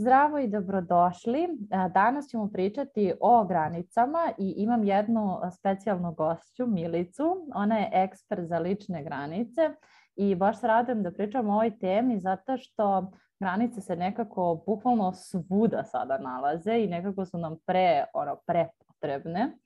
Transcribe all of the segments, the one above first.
Zdravo i dobrodošli. Danas ćemo pričati o granicama i imam jednu specijalnu gošću, Milicu. Ona je ekspert za lične granice i baš se radujem da pričam o ovoj temi zato što granice se nekako bukvalno svuda sada nalaze i nekako su nam pre, ono, prepotrebne.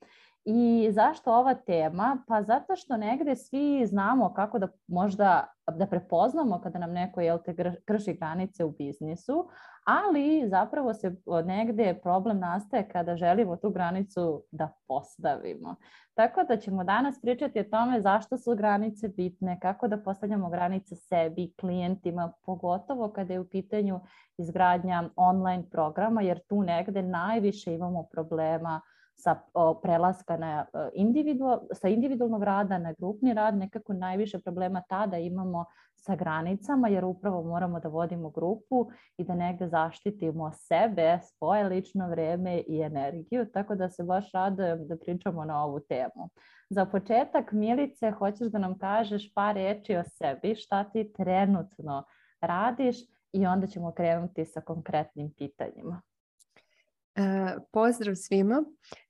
I zašto ova tema? Pa zato što negde svi znamo kako da možda da prepoznamo kada nam neko jel te krši granice u biznisu, ali zapravo se negde problem nastaje kada želimo tu granicu da postavimo. Tako da ćemo danas pričati o tome zašto su granice bitne, kako da postavljamo granice sebi, klijentima, pogotovo kada je u pitanju izgradnja online programa, jer tu negde najviše imamo problema sa prelaska na e, individual, sa individualnog rada na grupni rad, nekako najviše problema tada imamo sa granicama, jer upravo moramo da vodimo grupu i da negde zaštitimo sebe, svoje lično vreme i energiju, tako da se baš radujem da pričamo na ovu temu. Za početak, Milice, hoćeš da nam kažeš par reči o sebi, šta ti trenutno radiš i onda ćemo krenuti sa konkretnim pitanjima. E, pozdrav svima.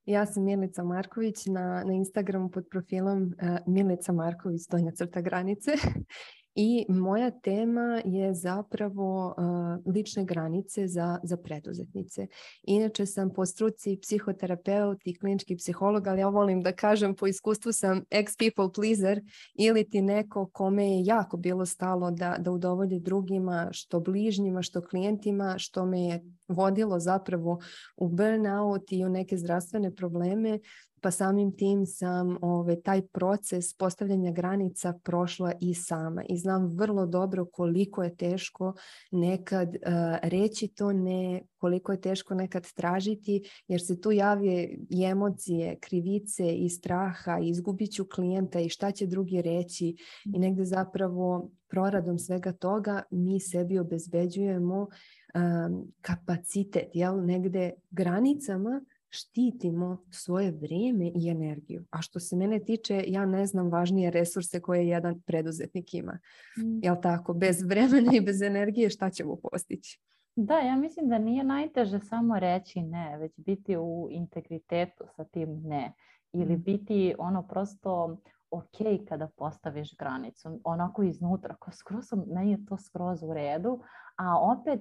Ja sam Milica Marković na, na Instagramu pod profilom e, Milica Marković donja crta granice I moja tema je zapravo uh, lične granice za, za preduzetnice. Inače sam po struci psihoterapeut i klinički psiholog, ali ja volim da kažem po iskustvu sam ex-people pleaser ili ti neko kome je jako bilo stalo da, da udovolji drugima, što bližnjima, što klijentima, što me je vodilo zapravo u burnout i u neke zdravstvene probleme pa samim tim sam ovaj, taj proces postavljanja granica prošla i sama i znam vrlo dobro koliko je teško nekad uh, reći to ne, koliko je teško nekad tražiti jer se tu javi i emocije, krivice i straha i izgubit ću klijenta i šta će drugi reći i negde zapravo proradom svega toga mi sebi obezbeđujemo um, kapacitet, jel, negde granicama štitimo svoje vrijeme i energiju. A što se mene tiče, ja ne znam važnije resurse koje jedan preduzetnik ima. Mm. Jel tako? Bez vremena i bez energije šta ćemo postići? Da, ja mislim da nije najteže samo reći ne, već biti u integritetu sa tim ne. Ili mm. biti ono prosto ok kada postaviš granicu, onako iznutra, ko skroz, meni je to skroz u redu, a opet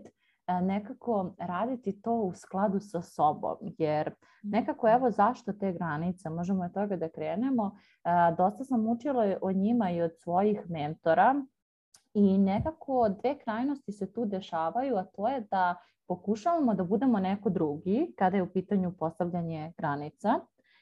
nekako raditi to u skladu sa sobom, jer nekako evo zašto te granice, možemo od toga da krenemo, e, dosta sam učila o njima i od svojih mentora i nekako dve krajnosti se tu dešavaju, a to je da pokušavamo da budemo neko drugi kada je u pitanju postavljanje granica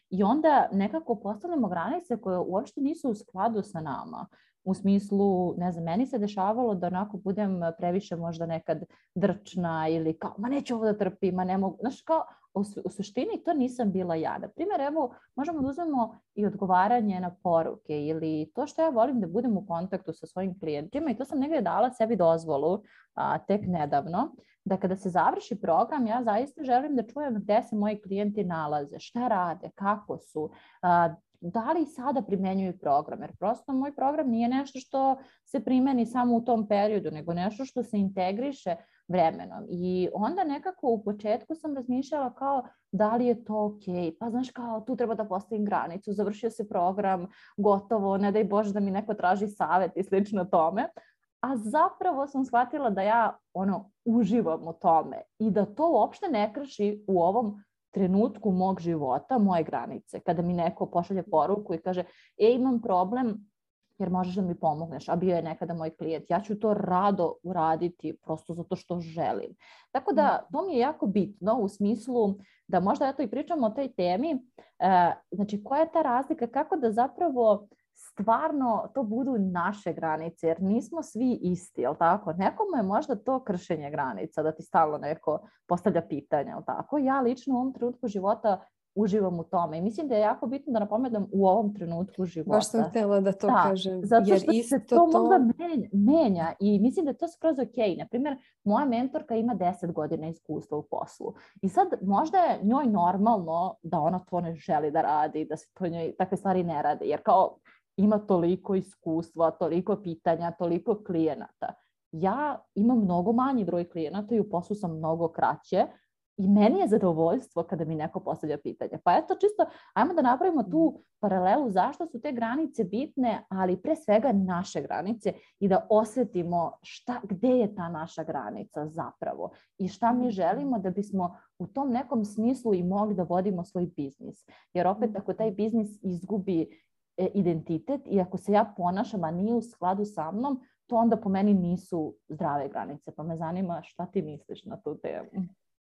i onda nekako postavljamo granice koje uopšte nisu u skladu sa nama u smislu, ne znam, meni se dešavalo da onako budem previše možda nekad drčna ili kao, ma neću ovo da trpim, ma ne mogu, znaš kao, u, suštini to nisam bila ja. Na primjer, evo, možemo da uzmemo i odgovaranje na poruke ili to što ja volim da budem u kontaktu sa svojim klijentima i to sam negdje dala sebi dozvolu a, tek nedavno, da kada se završi program, ja zaista želim da čujem gde se moji klijenti nalaze, šta rade, kako su, a, da li sada primenjuju program, jer prosto moj program nije nešto što se primeni samo u tom periodu, nego nešto što se integriše vremenom. I onda nekako u početku sam razmišljala kao da li je to ok, pa znaš kao tu treba da postavim granicu, završio se program, gotovo, ne daj Bože da mi neko traži savet i slično tome. A zapravo sam shvatila da ja ono uživam u tome i da to uopšte ne krši u ovom trenutku mog života, moje granice. Kada mi neko pošalje poruku i kaže, e, imam problem, jer možeš da mi pomogneš, a bio je nekada moj klijent. Ja ću to rado uraditi prosto zato što želim. Tako da to mi je jako bitno u smislu da možda eto i pričamo o toj temi. E, znači koja je ta razlika, kako da zapravo stvarno to budu naše granice, jer nismo svi isti, jel tako? Nekomu je možda to kršenje granica, da ti stalno neko postavlja pitanja, jel tako? Ja lično u ovom trenutku života uživam u tome. I mislim da je jako bitno da napomenam u ovom trenutku života. Baš sam htjela da to da, kažem. Zato što jer se to, to možda menja, menja i mislim da je to skroz ok. Naprimjer, moja mentorka ima 10 godina iskustva u poslu. I sad možda je njoj normalno da ona to ne želi da radi, da se to njoj takve stvari ne rade. Jer kao ima toliko iskustva, toliko pitanja, toliko klijenata. ja imam mnogo manji broj klijenata i u poslu sam mnogo kraće, i meni je zadovoljstvo kada mi neko postavlja pitanje. Pa eto, čisto, ajmo da napravimo tu mm. paralelu zašto su te granice bitne, ali pre svega naše granice i da osetimo šta, gde je ta naša granica zapravo i šta mi mm. želimo da bismo u tom nekom smislu i mogli da vodimo svoj biznis. Jer opet ako taj biznis izgubi identitet i ako se ja ponašam, a nije u skladu sa mnom, to onda po meni nisu zdrave granice. Pa me zanima šta ti misliš na tu temu.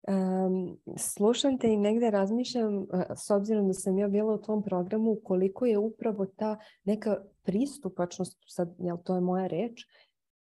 Um, slušam te i negde razmišljam, s obzirom da sam ja bila u tom programu, koliko je upravo ta neka pristupačnost, sad, jel, to je moja reč,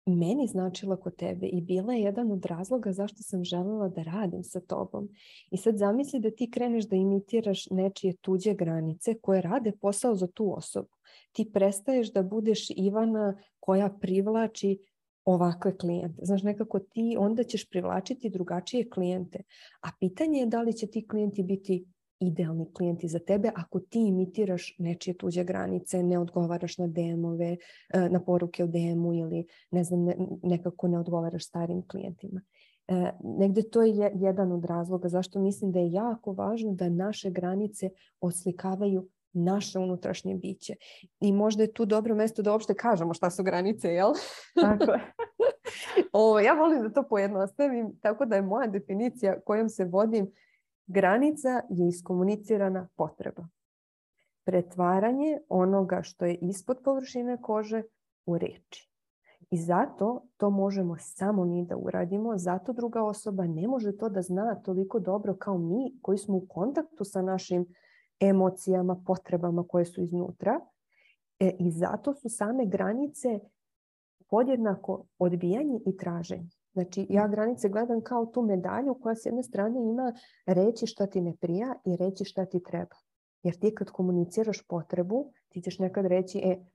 meni značila kod tebe i bila je jedan od razloga zašto sam želela da radim sa tobom. I sad zamisli da ti kreneš da imitiraš nečije tuđe granice koje rade posao za tu osobu. Ti prestaješ da budeš Ivana koja privlači ovakve klijente. Znaš, nekako ti onda ćeš privlačiti drugačije klijente. A pitanje je da li će ti klijenti biti idealni klijenti za tebe ako ti imitiraš nečije tuđe granice, ne odgovaraš na DM-ove, e, na poruke u DM-u ili ne znam, nekako ne odgovaraš starim klijentima. E, negde to je jedan od razloga zašto mislim da je jako važno da naše granice oslikavaju naše unutrašnje biće. I možda je tu dobro mesto da uopšte kažemo šta su granice, jel? Tako je. o, ja volim da to pojednostavim, tako da je moja definicija kojom se vodim granica je iskomunicirana potreba. Pretvaranje onoga što je ispod površine kože u reči. I zato to možemo samo mi da uradimo, zato druga osoba ne može to da zna toliko dobro kao mi koji smo u kontaktu sa našim emocijama, potrebama koje su iznutra. E, I zato su same granice podjednako odbijanje i traženje. Znači, ja granice gledam kao tu medalju koja s jedne strane ima reći šta ti ne prija i reći šta ti treba. Jer ti kad komuniciraš potrebu, ti ćeš nekad reći, e,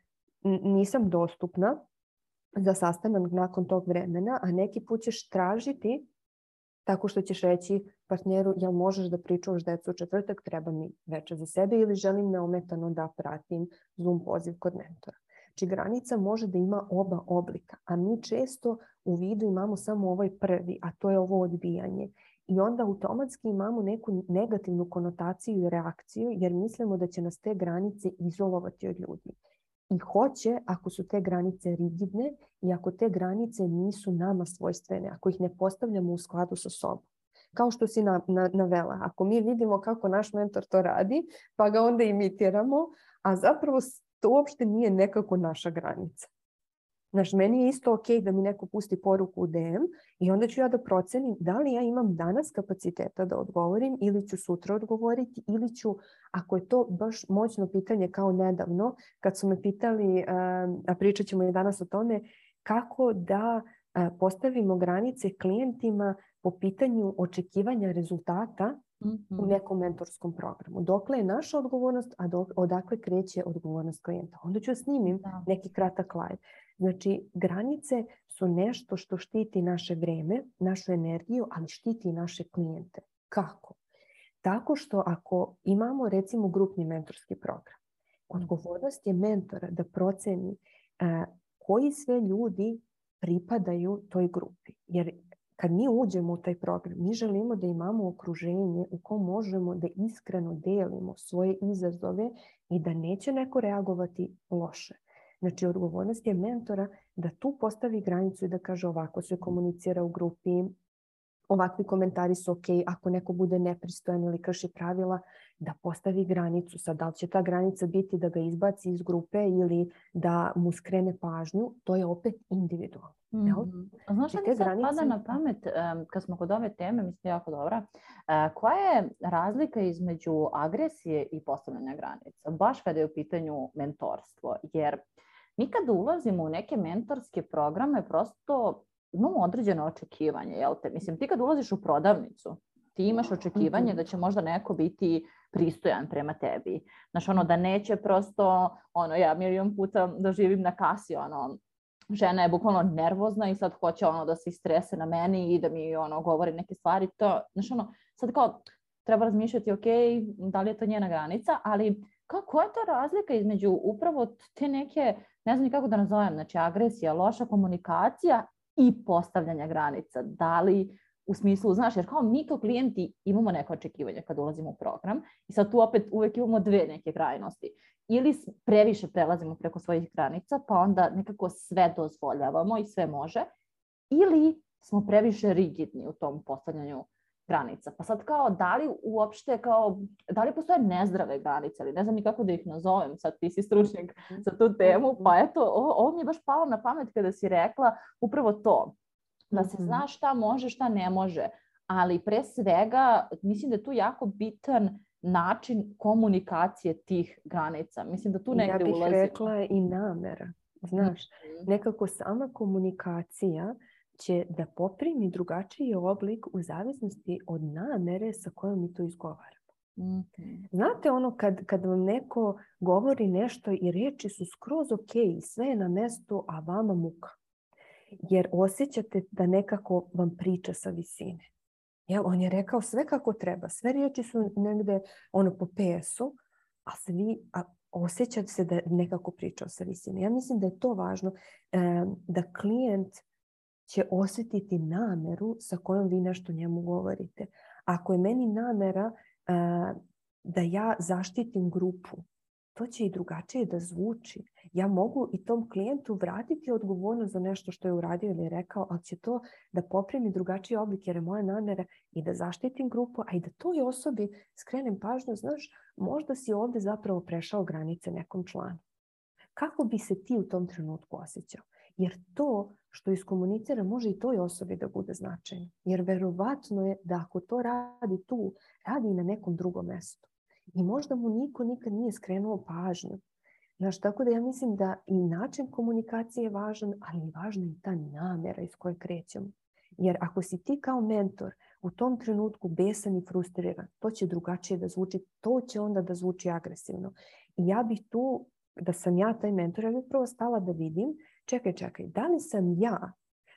nisam dostupna za sastanak nakon tog vremena, a neki put ćeš tražiti tako što ćeš reći partneru jel možeš da pričuvaš decu u četvrtak, treba mi veče za sebe ili želim neometano da pratim Zoom poziv kod mentora. Znači granica može da ima oba oblika, a mi često u vidu imamo samo ovaj prvi, a to je ovo odbijanje. I onda automatski imamo neku negativnu konotaciju i reakciju jer mislimo da će nas te granice izolovati od ljudi. I hoće ako su te granice rigidne i ako te granice nisu nama svojstvene, ako ih ne postavljamo u skladu sa sobom. Kao što si na, na, navela, ako mi vidimo kako naš mentor to radi, pa ga onda imitiramo, a zapravo to uopšte nije nekako naša granica. Znaš, meni je isto ok da mi neko pusti poruku u DM i onda ću ja da procenim da li ja imam danas kapaciteta da odgovorim ili ću sutra odgovoriti ili ću, ako je to baš moćno pitanje kao nedavno, kad su me pitali, a pričat ćemo i danas o tome, kako da postavimo granice klijentima po pitanju očekivanja rezultata mm-hmm. u nekom mentorskom programu. Dokle je naša odgovornost, a dok, odakle kreće odgovornost klijenta. Onda ću snimim da. neki kratak live. Znači, granice su nešto što štiti naše vreme, našu energiju, ali štiti i naše klijente. Kako? Tako što ako imamo recimo grupni mentorski program, odgovornost je mentora da proceni uh, koji sve ljudi pripadaju toj grupi. Jer kad mi uđemo u taj program, mi želimo da imamo okruženje u kom možemo da iskreno delimo svoje izazove i da neće neko reagovati loše. Znači, odgovornost je mentora da tu postavi granicu i da kaže ovako se komunicira u grupi, ovakvi komentari su ok, ako neko bude nepristojan ili krši pravila, da postavi granicu. Sad, da li će ta granica biti da ga izbaci iz grupe ili da mu skrene pažnju, to je opet individualno. Mm -hmm. A znaš šta mi sad granice... pada na pamet, um, kad smo kod ove teme, mislim jako dobra, uh, koja je razlika između agresije i postavljanja granica? Baš kada je u pitanju mentorstvo, jer mi kada ulazimo u neke mentorske programe, prosto imamo određene očekivanje, jel te? Mislim, ti kad ulaziš u prodavnicu, ti imaš očekivanje mhm. da će možda neko biti pristojan prema tebi. Znaš, ono, da neće prosto, ono, ja milion puta doživim na kasi, ono, žena je bukvalno nervozna i sad hoće ono da se istrese na meni i da mi ono govori neke stvari. To, znaš, ono, sad kao, treba razmišljati, ok, da li je to njena granica, ali kako je ta razlika između upravo te neke, ne znam kako da nazovem, znači agresija, loša komunikacija i postavljanja granica. Da li u smislu, znaš, jer kao mi kao klijenti imamo neko očekivanje kad ulazimo u program i sad tu opet uvek imamo dve neke krajnosti. Ili previše prelazimo preko svojih granica, pa onda nekako sve dozvoljavamo i sve može, ili smo previše rigidni u tom postavljanju granica. Pa sad kao, da li uopšte, kao, da li postoje nezdrave granice, ali ne znam ni kako da ih nazovem, sad ti si stručnjak za tu temu, pa eto, ovo, ovo mi je baš palo na pamet kada si rekla upravo to, da se zna šta može, šta ne može, ali pre svega mislim da je tu jako bitan način komunikacije tih granica. Mislim da tu negde ulazimo. Ja bih rekla i namera. Znaš, nekako sama komunikacija će da poprimi drugačiji oblik u zavisnosti od namere sa kojom mi to izgovaramo. Mm-hmm. Znate ono kad, kad vam neko govori nešto i reči su skroz ok, sve je na mestu, a vama muka. Jer osjećate da nekako vam priča sa visine. Jel, on je rekao sve kako treba, sve riječi su negde ono po pesu, a svi, a osjećate se da nekako priča sa visine. Ja mislim da je to važno, e, da klijent će osjetiti nameru sa kojom vi nešto njemu govorite. Ako je meni namera uh, da ja zaštitim grupu, to će i drugačije da zvuči. Ja mogu i tom klijentu vratiti odgovornost za nešto što je uradio ili rekao, ali će to da poprimi drugačiji oblik jer je moja namera i da zaštitim grupu, a i da toj osobi skrenem pažnju, znaš, možda si ovde zapravo prešao granice nekom članu. Kako bi se ti u tom trenutku osjećao? Jer to što iskomunicira može i toj osobi da bude značajno. Jer verovatno je da ako to radi tu, radi i na nekom drugom mestu. I možda mu niko nikad nije skrenuo pažnju. Znaš, tako da ja mislim da i način komunikacije je važan, ali je važna i ta namera iz koje krećemo. Jer ako si ti kao mentor u tom trenutku besan i frustriran, to će drugačije da zvuči, to će onda da zvuči agresivno. I ja bih tu, da sam ja taj mentor, ja bih prvo stala da vidim čekaj, čekaj, da li sam ja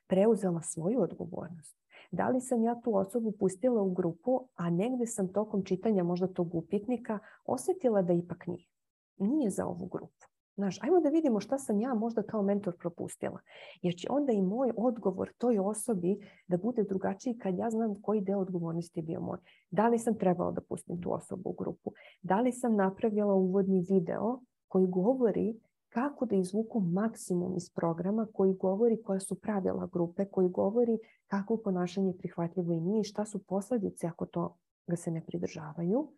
preuzela svoju odgovornost? Da li sam ja tu osobu pustila u grupu, a negde sam tokom čitanja možda tog upitnika osetila da ipak nije. Nije za ovu grupu. Znaš, ajmo da vidimo šta sam ja možda kao mentor propustila. Jer će onda i moj odgovor toj osobi da bude drugačiji kad ja znam koji deo odgovornosti je bio moj. Da li sam trebala da pustim tu osobu u grupu? Da li sam napravila uvodni video koji govori kako da izvuku maksimum iz programa koji govori koja su pravila grupe, koji govori kako ponašanje je prihvatljivo i nije, šta su posledice ako to ga se ne pridržavaju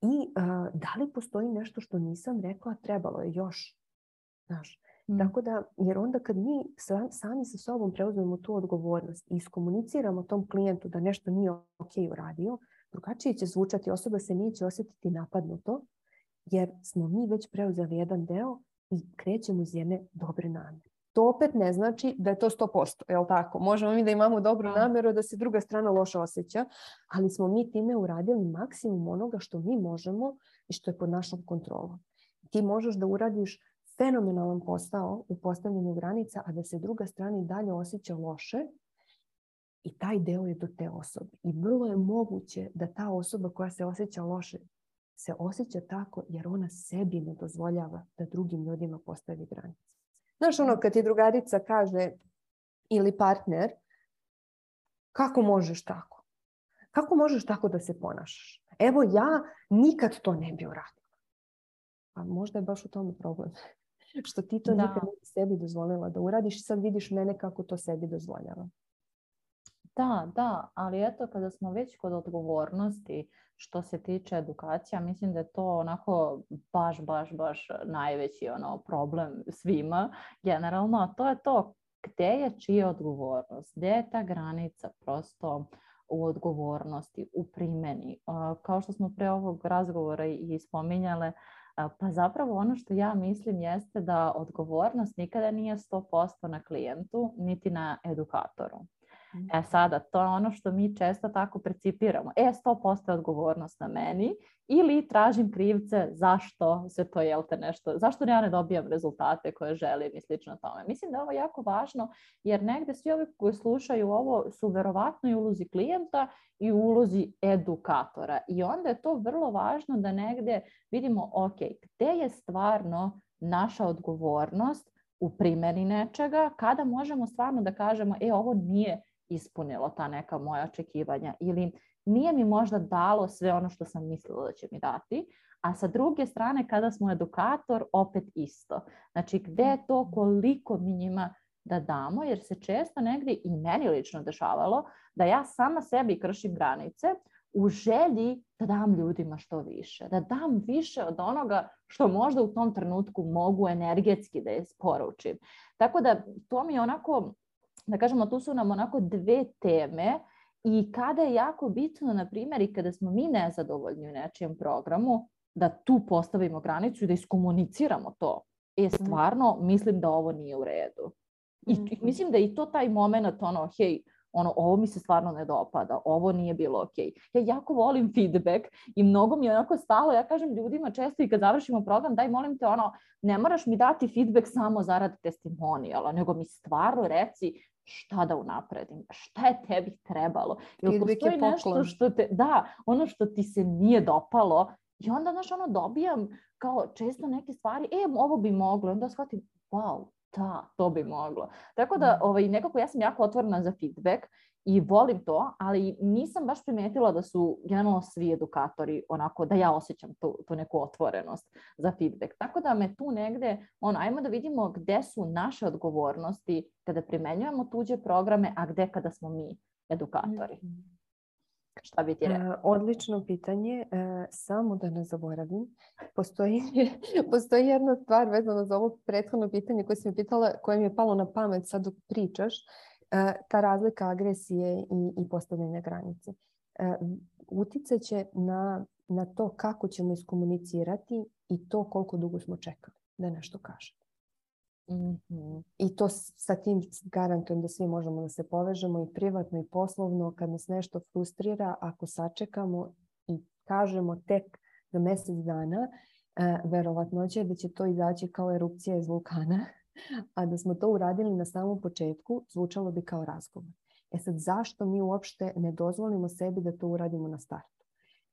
i a, da li postoji nešto što nisam rekla, trebalo je još. Znaš, Mm. Tako da, jer onda kad mi sami sa sobom preuzmemo tu odgovornost i iskomuniciramo tom klijentu da nešto nije ok uradio, drugačije će zvučati, osoba se neće osjetiti napadnuto, jer smo mi već preuzeli jedan deo i krećemo iz jedne dobre namere. To opet ne znači da je to 100%, je li tako? Možemo mi da imamo dobru da. nameru da se druga strana loše osjeća, ali smo mi time uradili maksimum onoga što mi možemo i što je pod našom kontrolom. Ti možeš da uradiš fenomenalan posao u postavljanju granica, a da se druga strana i dalje osjeća loše i taj deo je do te osobe. I vrlo je moguće da ta osoba koja se osjeća loše se osjeća tako jer ona sebi ne dozvoljava da drugim ljudima postavi granice. Znaš ono kad ti drugarica kaže ili partner, kako možeš tako? Kako možeš tako da se ponašaš? Evo ja nikad to ne bi uradila. Pa možda je baš u tome problem. Što ti to da. nikad ne sebi dozvolila da uradiš i sad vidiš mene kako to sebi dozvoljava. Da, da, ali eto kada smo već kod odgovornosti, što se tiče edukacija, mislim da je to onako baš, baš, baš najveći ono problem svima generalno, a to je to gde je čija odgovornost, gde je ta granica prosto u odgovornosti, u primjeni. Kao što smo pre ovog razgovora i spominjale, pa zapravo ono što ja mislim jeste da odgovornost nikada nije 100% na klijentu, niti na edukatoru. E sada, to je ono što mi često tako precipiramo. E, 100% je odgovornost na meni ili tražim krivce zašto se to, jel te nešto, zašto ja ne dobijam rezultate koje želim i slično tome. Mislim da je ovo jako važno jer negde svi ovi koji slušaju ovo su verovatno i ulozi klijenta i ulozi edukatora. I onda je to vrlo važno da negde vidimo, ok, gde je stvarno naša odgovornost u primjeni nečega, kada možemo stvarno da kažemo, e, ovo nije ispunilo ta neka moja očekivanja ili nije mi možda dalo sve ono što sam mislila da će mi dati, a sa druge strane kada smo edukator opet isto. Znači gde je to koliko mi njima da damo, jer se često negdje i meni lično dešavalo da ja sama sebi kršim granice u želji da dam ljudima što više, da dam više od onoga što možda u tom trenutku mogu energetski da je. Tako da to mi je onako, da kažemo, tu su nam onako dve teme i kada je jako bitno, na primjer, i kada smo mi nezadovoljni u nečijem programu, da tu postavimo granicu i da iskomuniciramo to. E, mhm. stvarno, mislim da ovo nije u redu. I mhm. mislim da i to taj moment, ono, hej, ono, ovo mi se stvarno ne dopada, ovo nije bilo ok. Ja jako volim feedback i mnogo mi je onako stalo, ja kažem ljudima često i kad završimo program, daj molim te ono, ne moraš mi dati feedback samo zarad testimonijala, nego mi stvarno reci šta da unapredim, šta je tebi trebalo. Jel postoji nešto što te, da, ono što ti se nije dopalo i onda, znaš, ono, dobijam kao često neke stvari, e, ovo bi moglo, onda shvatim, wow, da, to bi moglo. Tako da, mm. ovaj, nekako ja sam jako otvorena za feedback i volim to, ali nisam baš primetila da su generalno svi edukatori onako, da ja osjećam tu, tu neku otvorenost za feedback. Tako da me tu negde, ono, ajmo da vidimo gde su naše odgovornosti kada primenjujemo tuđe programe, a gde kada smo mi edukatori. Mm. Šta bi ti e, rekao? Odlično pitanje. E, samo da ne zaboravim. Postoji, postoji jedna stvar vezana za ovo prethodno pitanje koje sam pitala, koje mi je palo na pamet sad dok pričaš. E, ta razlika agresije i, i postavljanja granice. Uticat će na, na to kako ćemo iskomunicirati i to koliko dugo smo čekali da nešto Mhm. I to sa tim garantujem da svi možemo da se povežemo i privatno i poslovno kad nas nešto frustrira, ako sačekamo i kažemo tek za mjesec dana, e, verovatno će da će to izaći kao erupcija iz vulkana, a da smo to uradili na samom početku, zvučalo bi kao razgovor. E sad, zašto mi uopšte ne dozvolimo sebi da to uradimo na startu?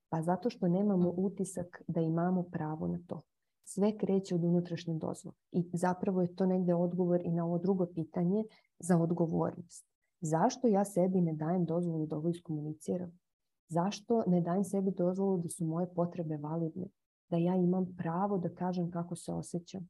Pa zato što nemamo utisak da imamo pravo na to sve kreće od unutrašnje dozvole. I zapravo je to negdje odgovor i na ovo drugo pitanje za odgovornost. Zašto ja sebi ne dajem dozvolu da ovo iskomuniciram? Zašto ne dajem sebi dozvolu da su moje potrebe validne? Da ja imam pravo da kažem kako se osjećam?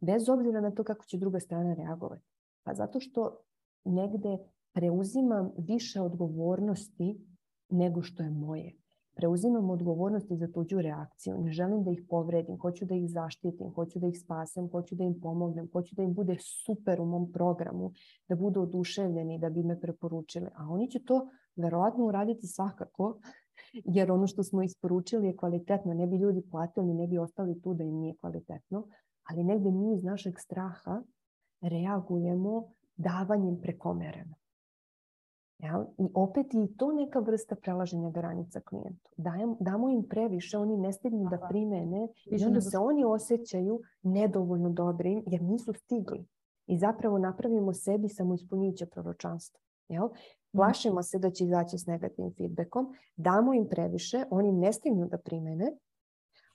Bez obzira na to kako će druga strana reagovati. Pa zato što negde preuzimam više odgovornosti nego što je moje preuzimam odgovornosti za tuđu reakciju. Ne želim da ih povredim, hoću da ih zaštitim, hoću da ih spasem, hoću da im pomognem, hoću da im bude super u mom programu, da budu oduševljeni, da bi me preporučili. A oni će to verovatno uraditi svakako, jer ono što smo isporučili je kvalitetno. Ne bi ljudi platili, ne bi ostali tu da im nije kvalitetno, ali negdje mi iz našeg straha reagujemo davanjem prekomereno. I opet je to neka vrsta prelaženja granica klijentu. damo im previše, oni ne stignu da primene i onda se oni osjećaju nedovoljno dobrim jer nisu stigli. I zapravo napravimo sebi samoispunjujuće proročanstvo. Jel? Mhm. Plašimo se da će izaći s negativnim feedbackom, damo im previše, oni ne stignu da primene,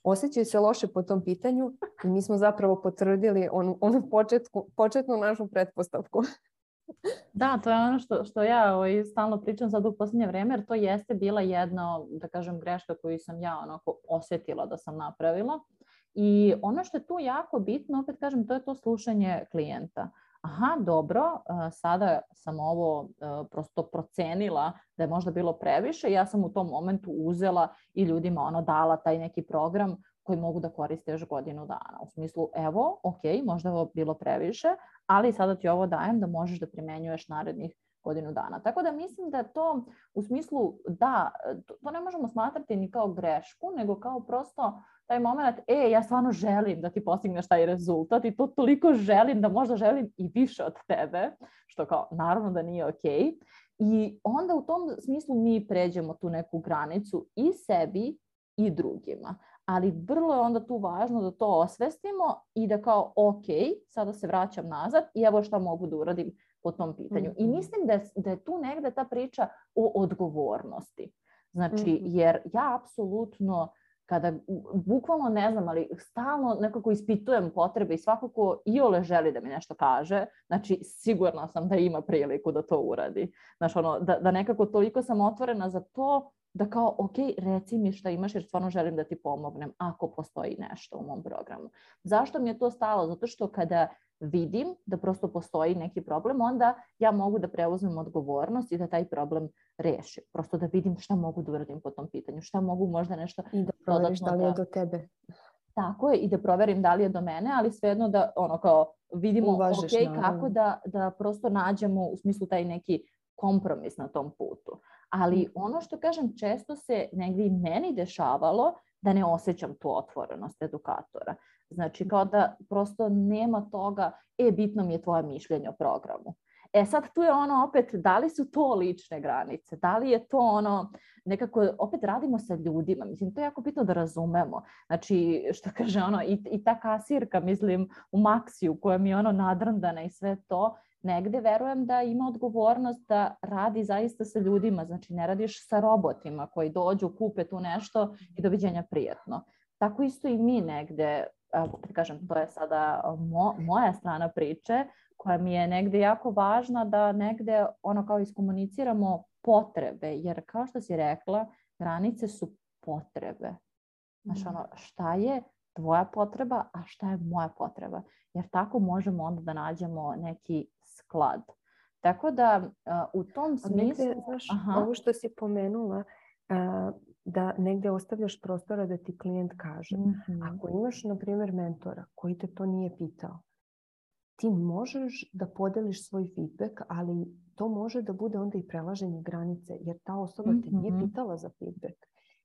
osjećaju se loše po tom pitanju i mi smo zapravo potvrdili onu, onu početnu našu pretpostavku. Da, to je ono što, što ja ovaj, stalno pričam sad u posljednje vrijeme, jer to jeste bila jedna, da kažem, greška koju sam ja onako osjetila da sam napravila. I ono što je tu jako bitno, opet kažem, to je to slušanje klijenta. Aha, dobro, sada sam ovo prosto procenila da je možda bilo previše. Ja sam u tom momentu uzela i ljudima ono dala taj neki program koji mogu da koriste još godinu dana. U smislu, evo, ok, možda je ovo bilo previše, ali sada ti ovo dajem da možeš da primenjuješ narednih godinu dana. Tako da mislim da to u smislu da, to ne možemo smatrati ni kao grešku, nego kao prosto taj moment, e, ja stvarno želim da ti postigneš taj rezultat i to toliko želim da možda želim i više od tebe, što kao naravno da nije ok. I onda u tom smislu mi pređemo tu neku granicu i sebi i drugima ali vrlo je onda tu važno da to osvestimo i da kao ok, sada se vraćam nazad i evo šta mogu da uradim po tom pitanju. I mhm. mislim da je, da je tu negde ta priča o odgovornosti. Znači, mhm. jer ja apsolutno kada bukvalno ne znam, ali stalno nekako ispitujem potrebe i svakako i ole želi da mi nešto kaže, znači sigurna sam da ima priliku da to uradi. Znači ono, da, da nekako toliko sam otvorena za to da kao, ok, reci mi šta imaš jer stvarno želim da ti pomognem ako postoji nešto u mom programu. Zašto mi je to stalo? Zato što kada vidim da prosto postoji neki problem, onda ja mogu da preuzmem odgovornost i da taj problem rešim. Prosto da vidim šta mogu da uradim po tom pitanju, šta mogu možda nešto... I da proveriš da li je do tebe. Tako je, i da proverim da li je do mene, ali svejedno da ono kao vidimo Uvažiš, ok, kako da, da prosto nađemo u smislu taj neki kompromis na tom putu. Ali mm. ono što kažem, često se negdje i meni dešavalo da ne osjećam tu otvorenost edukatora. Znači kao da prosto nema toga, e, bitno mi je tvoje mišljenje o programu. E sad tu je ono opet, da li su to lične granice, da li je to ono, nekako opet radimo sa ljudima, mislim to je jako bitno da razumemo. Znači što kaže ono i, i ta kasirka mislim u Maksiju koja mi je ono nadrndana i sve to, negde verujem da ima odgovornost da radi zaista sa ljudima, znači ne radiš sa robotima koji dođu, kupe tu nešto i doviđenja prijatno. Tako isto i mi negde, da kažem, to je sada mo, moja strana priče, koja mi je negde jako važna da negde ono kao iskomuniciramo potrebe, jer kao što si rekla, granice su potrebe. Mhm. ono, šta je tvoja potreba, a šta je moja potreba? Jer tako možemo onda da nađemo neki sklad. Tako da u tom smislu... Negde, znaš, aha. ovo što si pomenula, da negde ostavljaš prostora da ti klijent kaže. Mm-hmm. Ako imaš, na primjer, mentora koji te to nije pitao, ti možeš da podeliš svoj feedback, ali to može da bude onda i prelaženje granice, jer ta osoba te nije mm-hmm. pitala za feedback.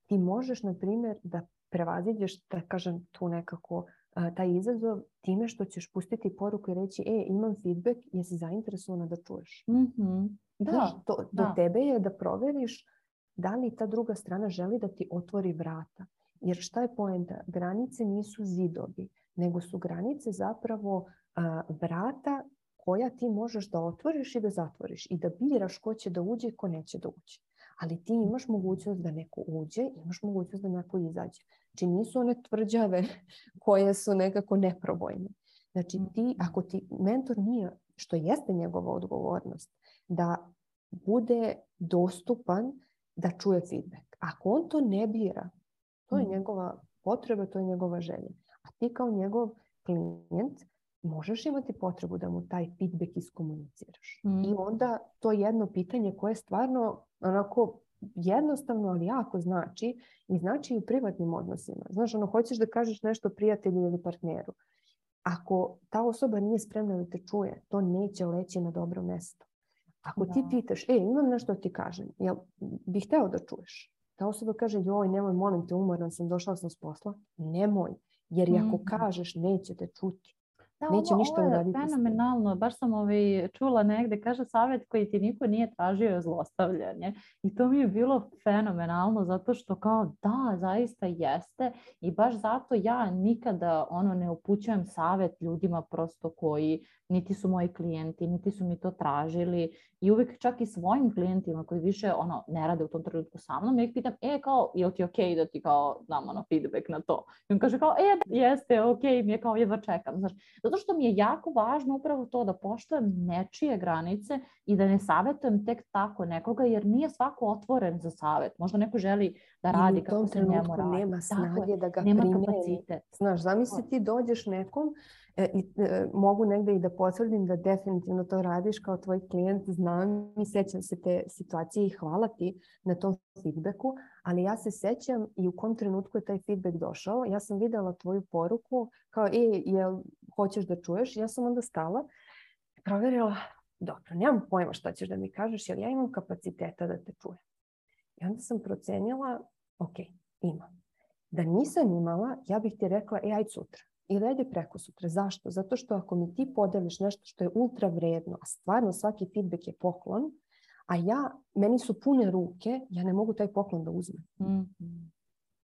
Ti možeš, na primjer, da prevaziđeš, da kažem, tu nekako taj izazov time što ćeš pustiti poruku i reći e, imam feedback, jesi zainteresovana da čuješ. Mm-hmm. Da, Znaš, to, do da. tebe je da proveriš da li ta druga strana želi da ti otvori vrata. Jer šta je poenta? Granice nisu zidovi, nego su granice zapravo a, vrata koja ti možeš da otvoriš i da zatvoriš i da biraš ko će da uđe i ko neće da uđe. Ali ti imaš mogućnost da neko uđe, imaš mogućnost da neko izađe. Znači nisu one tvrđave koje su nekako neprobojne. Znači ti, mm. ako ti mentor nije, što jeste njegova odgovornost, da bude dostupan da čuje feedback. Ako on to ne bira, to je mm. njegova potreba, to je njegova želja. A ti kao njegov klijent možeš imati potrebu da mu taj feedback iskomuniciraš. Mm. I onda to jedno pitanje koje je stvarno onako jednostavno, ali jako znači i znači i u privatnim odnosima. Znaš, ono, hoćeš da kažeš nešto prijatelju ili partneru. Ako ta osoba nije spremna da te čuje, to neće leći na dobro mesto. Ako da. ti pitaš, e, imam nešto da ti kažem, jel bih hteo da čuješ? Ta osoba kaže, joj, nemoj, molim te, umoran sam, došla sam s posla. Nemoj, jer ako mm. kažeš, neće te čuti. Da, Neće ovo, ništa ovo je fenomenalno. Baš sam ovaj, čula negde, kaže savjet koji ti niko nije tražio je zlostavljanje. I to mi je bilo fenomenalno zato što kao da, zaista jeste. I baš zato ja nikada ono ne upućujem savjet ljudima prosto koji niti su moji klijenti, niti su mi to tražili. I uvijek čak i svojim klijentima koji više ono ne rade u tom trenutku sa mnom, ja ih pitam, e kao, je li ti okej okay da ti kao dam ono feedback na to? I on kaže kao, e, jeste, okej, okay, mi je kao jedva čekam. Znaš, zato što mi je jako važno upravo to da poštujem nečije granice i da ne savjetujem tek tako nekoga, jer nije svako otvoren za savjet. Možda neko želi da radi kako se njemu radi. nema snage da ga nema primeni. Kapacitet. Znaš, zamisli ti dođeš nekom i, e, mogu negde i da potvrdim da definitivno to radiš kao tvoj klijent, znam i sećam se te situacije i hvala ti na tom feedbacku, ali ja se sećam i u kom trenutku je taj feedback došao. Ja sam videla tvoju poruku kao, e, jel hoćeš da čuješ? Ja sam onda stala, proverila, dobro, nemam pojma šta ćeš da mi kažeš, jer ja imam kapaciteta da te čujem. I onda sam procenjala, ok, imam. Da nisam imala, ja bih ti rekla, e, aj sutra ili ajde preko sutra. Zašto? Zato što ako mi ti podeliš nešto što je ultra vredno, a stvarno svaki feedback je poklon, a ja, meni su pune ruke, ja ne mogu taj poklon da uzmem. Mm.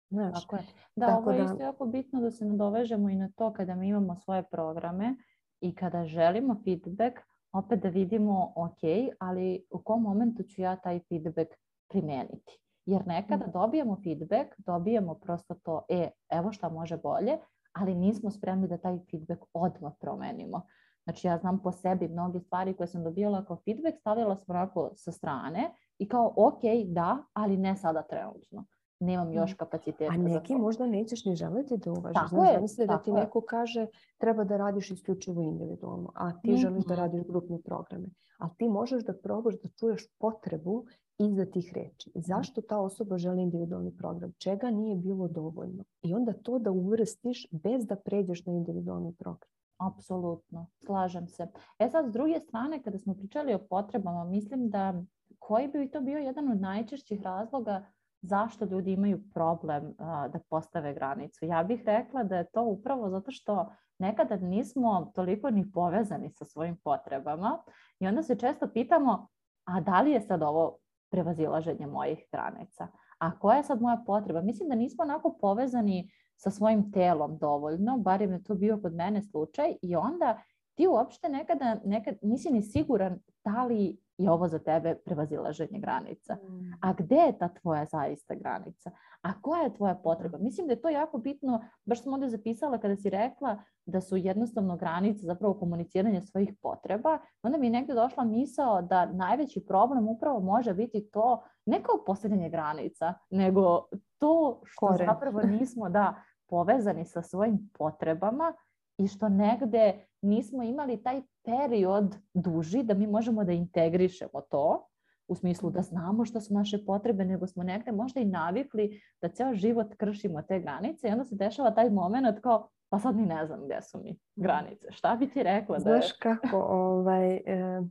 Znaš, Tako je. Da, Tako ovo je da... isto jako bitno da se nadovežemo i na to kada mi imamo svoje programe i kada želimo feedback, opet da vidimo ok, ali u kom momentu ću ja taj feedback primeniti. Jer nekada Mhm. dobijemo feedback, dobijemo prosto to, e, evo šta može bolje, ali nismo spremni da taj feedback odmah promenimo. Znači ja znam po sebi mnoge stvari koje sam dobijala kao feedback, stavila sam onako sa strane i kao ok, da, ali ne sada trenutno. Nemam još kapaciteta A neki možda nećeš ni želiti da uvažiš. Je, zamisli da ti neko kaže treba da radiš isključivo individualno, a ti želiš da Mhm. radiš grupne programe. A ti možeš da probaš da čuješ potrebu iza tih reči. Zašto ta osoba želi individualni program? Čega nije bilo dovoljno? I onda to da uvrstiš bez da pređeš na individualni program. Apsolutno, slažem se. E sad, s druge strane, kada smo pričali o potrebama, mislim da koji bi to bio jedan od najčešćih razloga zašto ljudi imaju problem a, da postave granicu. Ja bih rekla da je to upravo zato što nekada nismo toliko ni povezani sa svojim potrebama i onda se često pitamo, a da li je sad ovo prevazilaženje mojih granica? A koja je sad moja potreba? Mislim da nismo onako povezani sa svojim telom dovoljno, barem je to bio kod mene slučaj i onda ti uopšte nekada, nekad nisi ni siguran da li je ovo za tebe prevazilaženje granica. A gde je ta tvoja zaista granica? A koja je tvoja potreba? Mislim da je to jako bitno, baš sam ovdje zapisala kada si rekla da su jednostavno granice zapravo komuniciranje svojih potreba, onda mi je negdje došla misao da najveći problem upravo može biti to ne kao postavljanje granica, nego to što Koren. zapravo nismo da povezani sa svojim potrebama i što negde nismo imali taj period duži da mi možemo da integrišemo to u smislu da znamo što su naše potrebe, nego smo negde možda i navikli da ceo život kršimo te granice i onda se dešava taj moment kao pa sad ni ne znam gdje su mi granice. Šta bi ti rekla da je? Znaš kako, ovaj, e,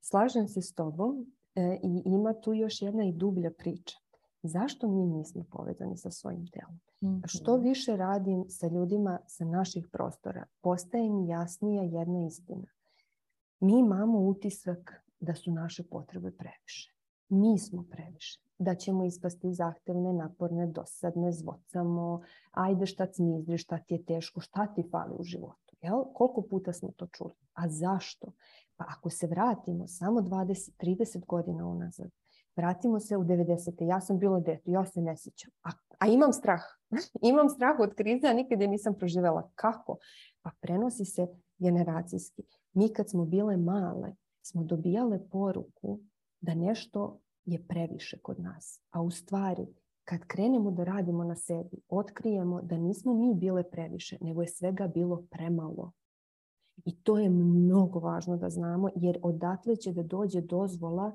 slažem se s tobom e, i ima tu još jedna i dublja priča. Zašto mi nismo povezani sa svojim telom? Što Mhm. više radim sa ljudima sa naših prostora, postaje mi jasnija jedna istina. Mi imamo utisak da su naše potrebe previše. Mi smo previše. Da ćemo ispasti zahtevne, naporne, dosadne, zvocamo, ajde šta cmizdri, šta ti je teško, šta ti fali u životu. Jel? Koliko puta smo to čuli? A zašto? Pa ako se vratimo samo 20-30 godina unazad, vratimo se u 90. Ja sam bila dete, ja se ne sjećam. A, a imam strah. imam strah od krize, a nikad je nisam proživjela. Kako? Pa prenosi se generacijski. Mi kad smo bile male, smo dobijale poruku da nešto je previše kod nas. A u stvari, kad krenemo da radimo na sebi, otkrijemo da nismo mi bile previše, nego je svega bilo premalo. I to je mnogo važno da znamo, jer odatle će da dođe dozvola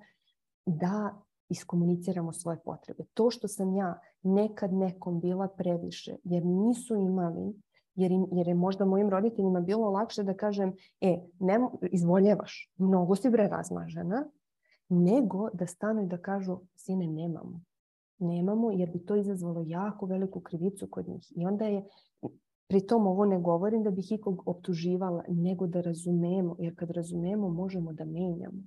da iskomuniciramo svoje potrebe. To što sam ja nekad nekom bila previše, jer nisu imali, jer, im, jer je možda mojim roditeljima bilo lakše da kažem, e, ne, izvoljevaš, mnogo si bre razmažena, nego da stanu i da kažu, sine, nemamo. Nemamo, jer bi to izazvalo jako veliku krivicu kod njih. I onda je, pri tom ovo ne govorim da bih ikog optuživala, nego da razumemo, jer kad razumemo možemo da menjamo.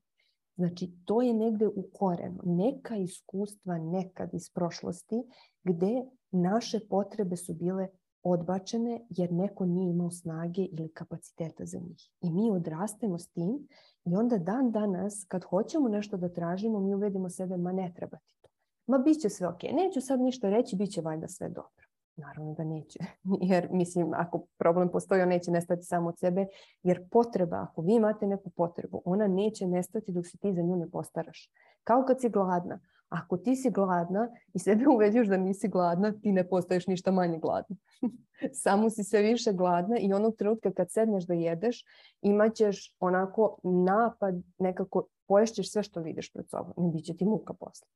Znači, to je negde u korenu. Neka iskustva nekad iz prošlosti gde naše potrebe su bile odbačene jer neko nije imao snage ili kapaciteta za njih. I mi odrastemo s tim i onda dan danas kad hoćemo nešto da tražimo mi uvedimo sebe ma ne treba ti to. Ma bit će sve ok. Neću sad ništa reći, bit će valjda sve dobro. Naravno da neće. Jer mislim, ako problem postoji, on neće nestati samo od sebe. Jer potreba, ako vi imate neku potrebu, ona neće nestati dok se ti za nju ne postaraš. Kao kad si gladna. Ako ti si gladna i sebe uveđuješ da nisi gladna, ti ne postaješ ništa manje gladna. Samo si sve više gladna i onog trenutka kad sedneš da jedeš, imat ćeš onako napad, nekako poješćeš sve što vidiš pred sobom. I bit će ti muka posle.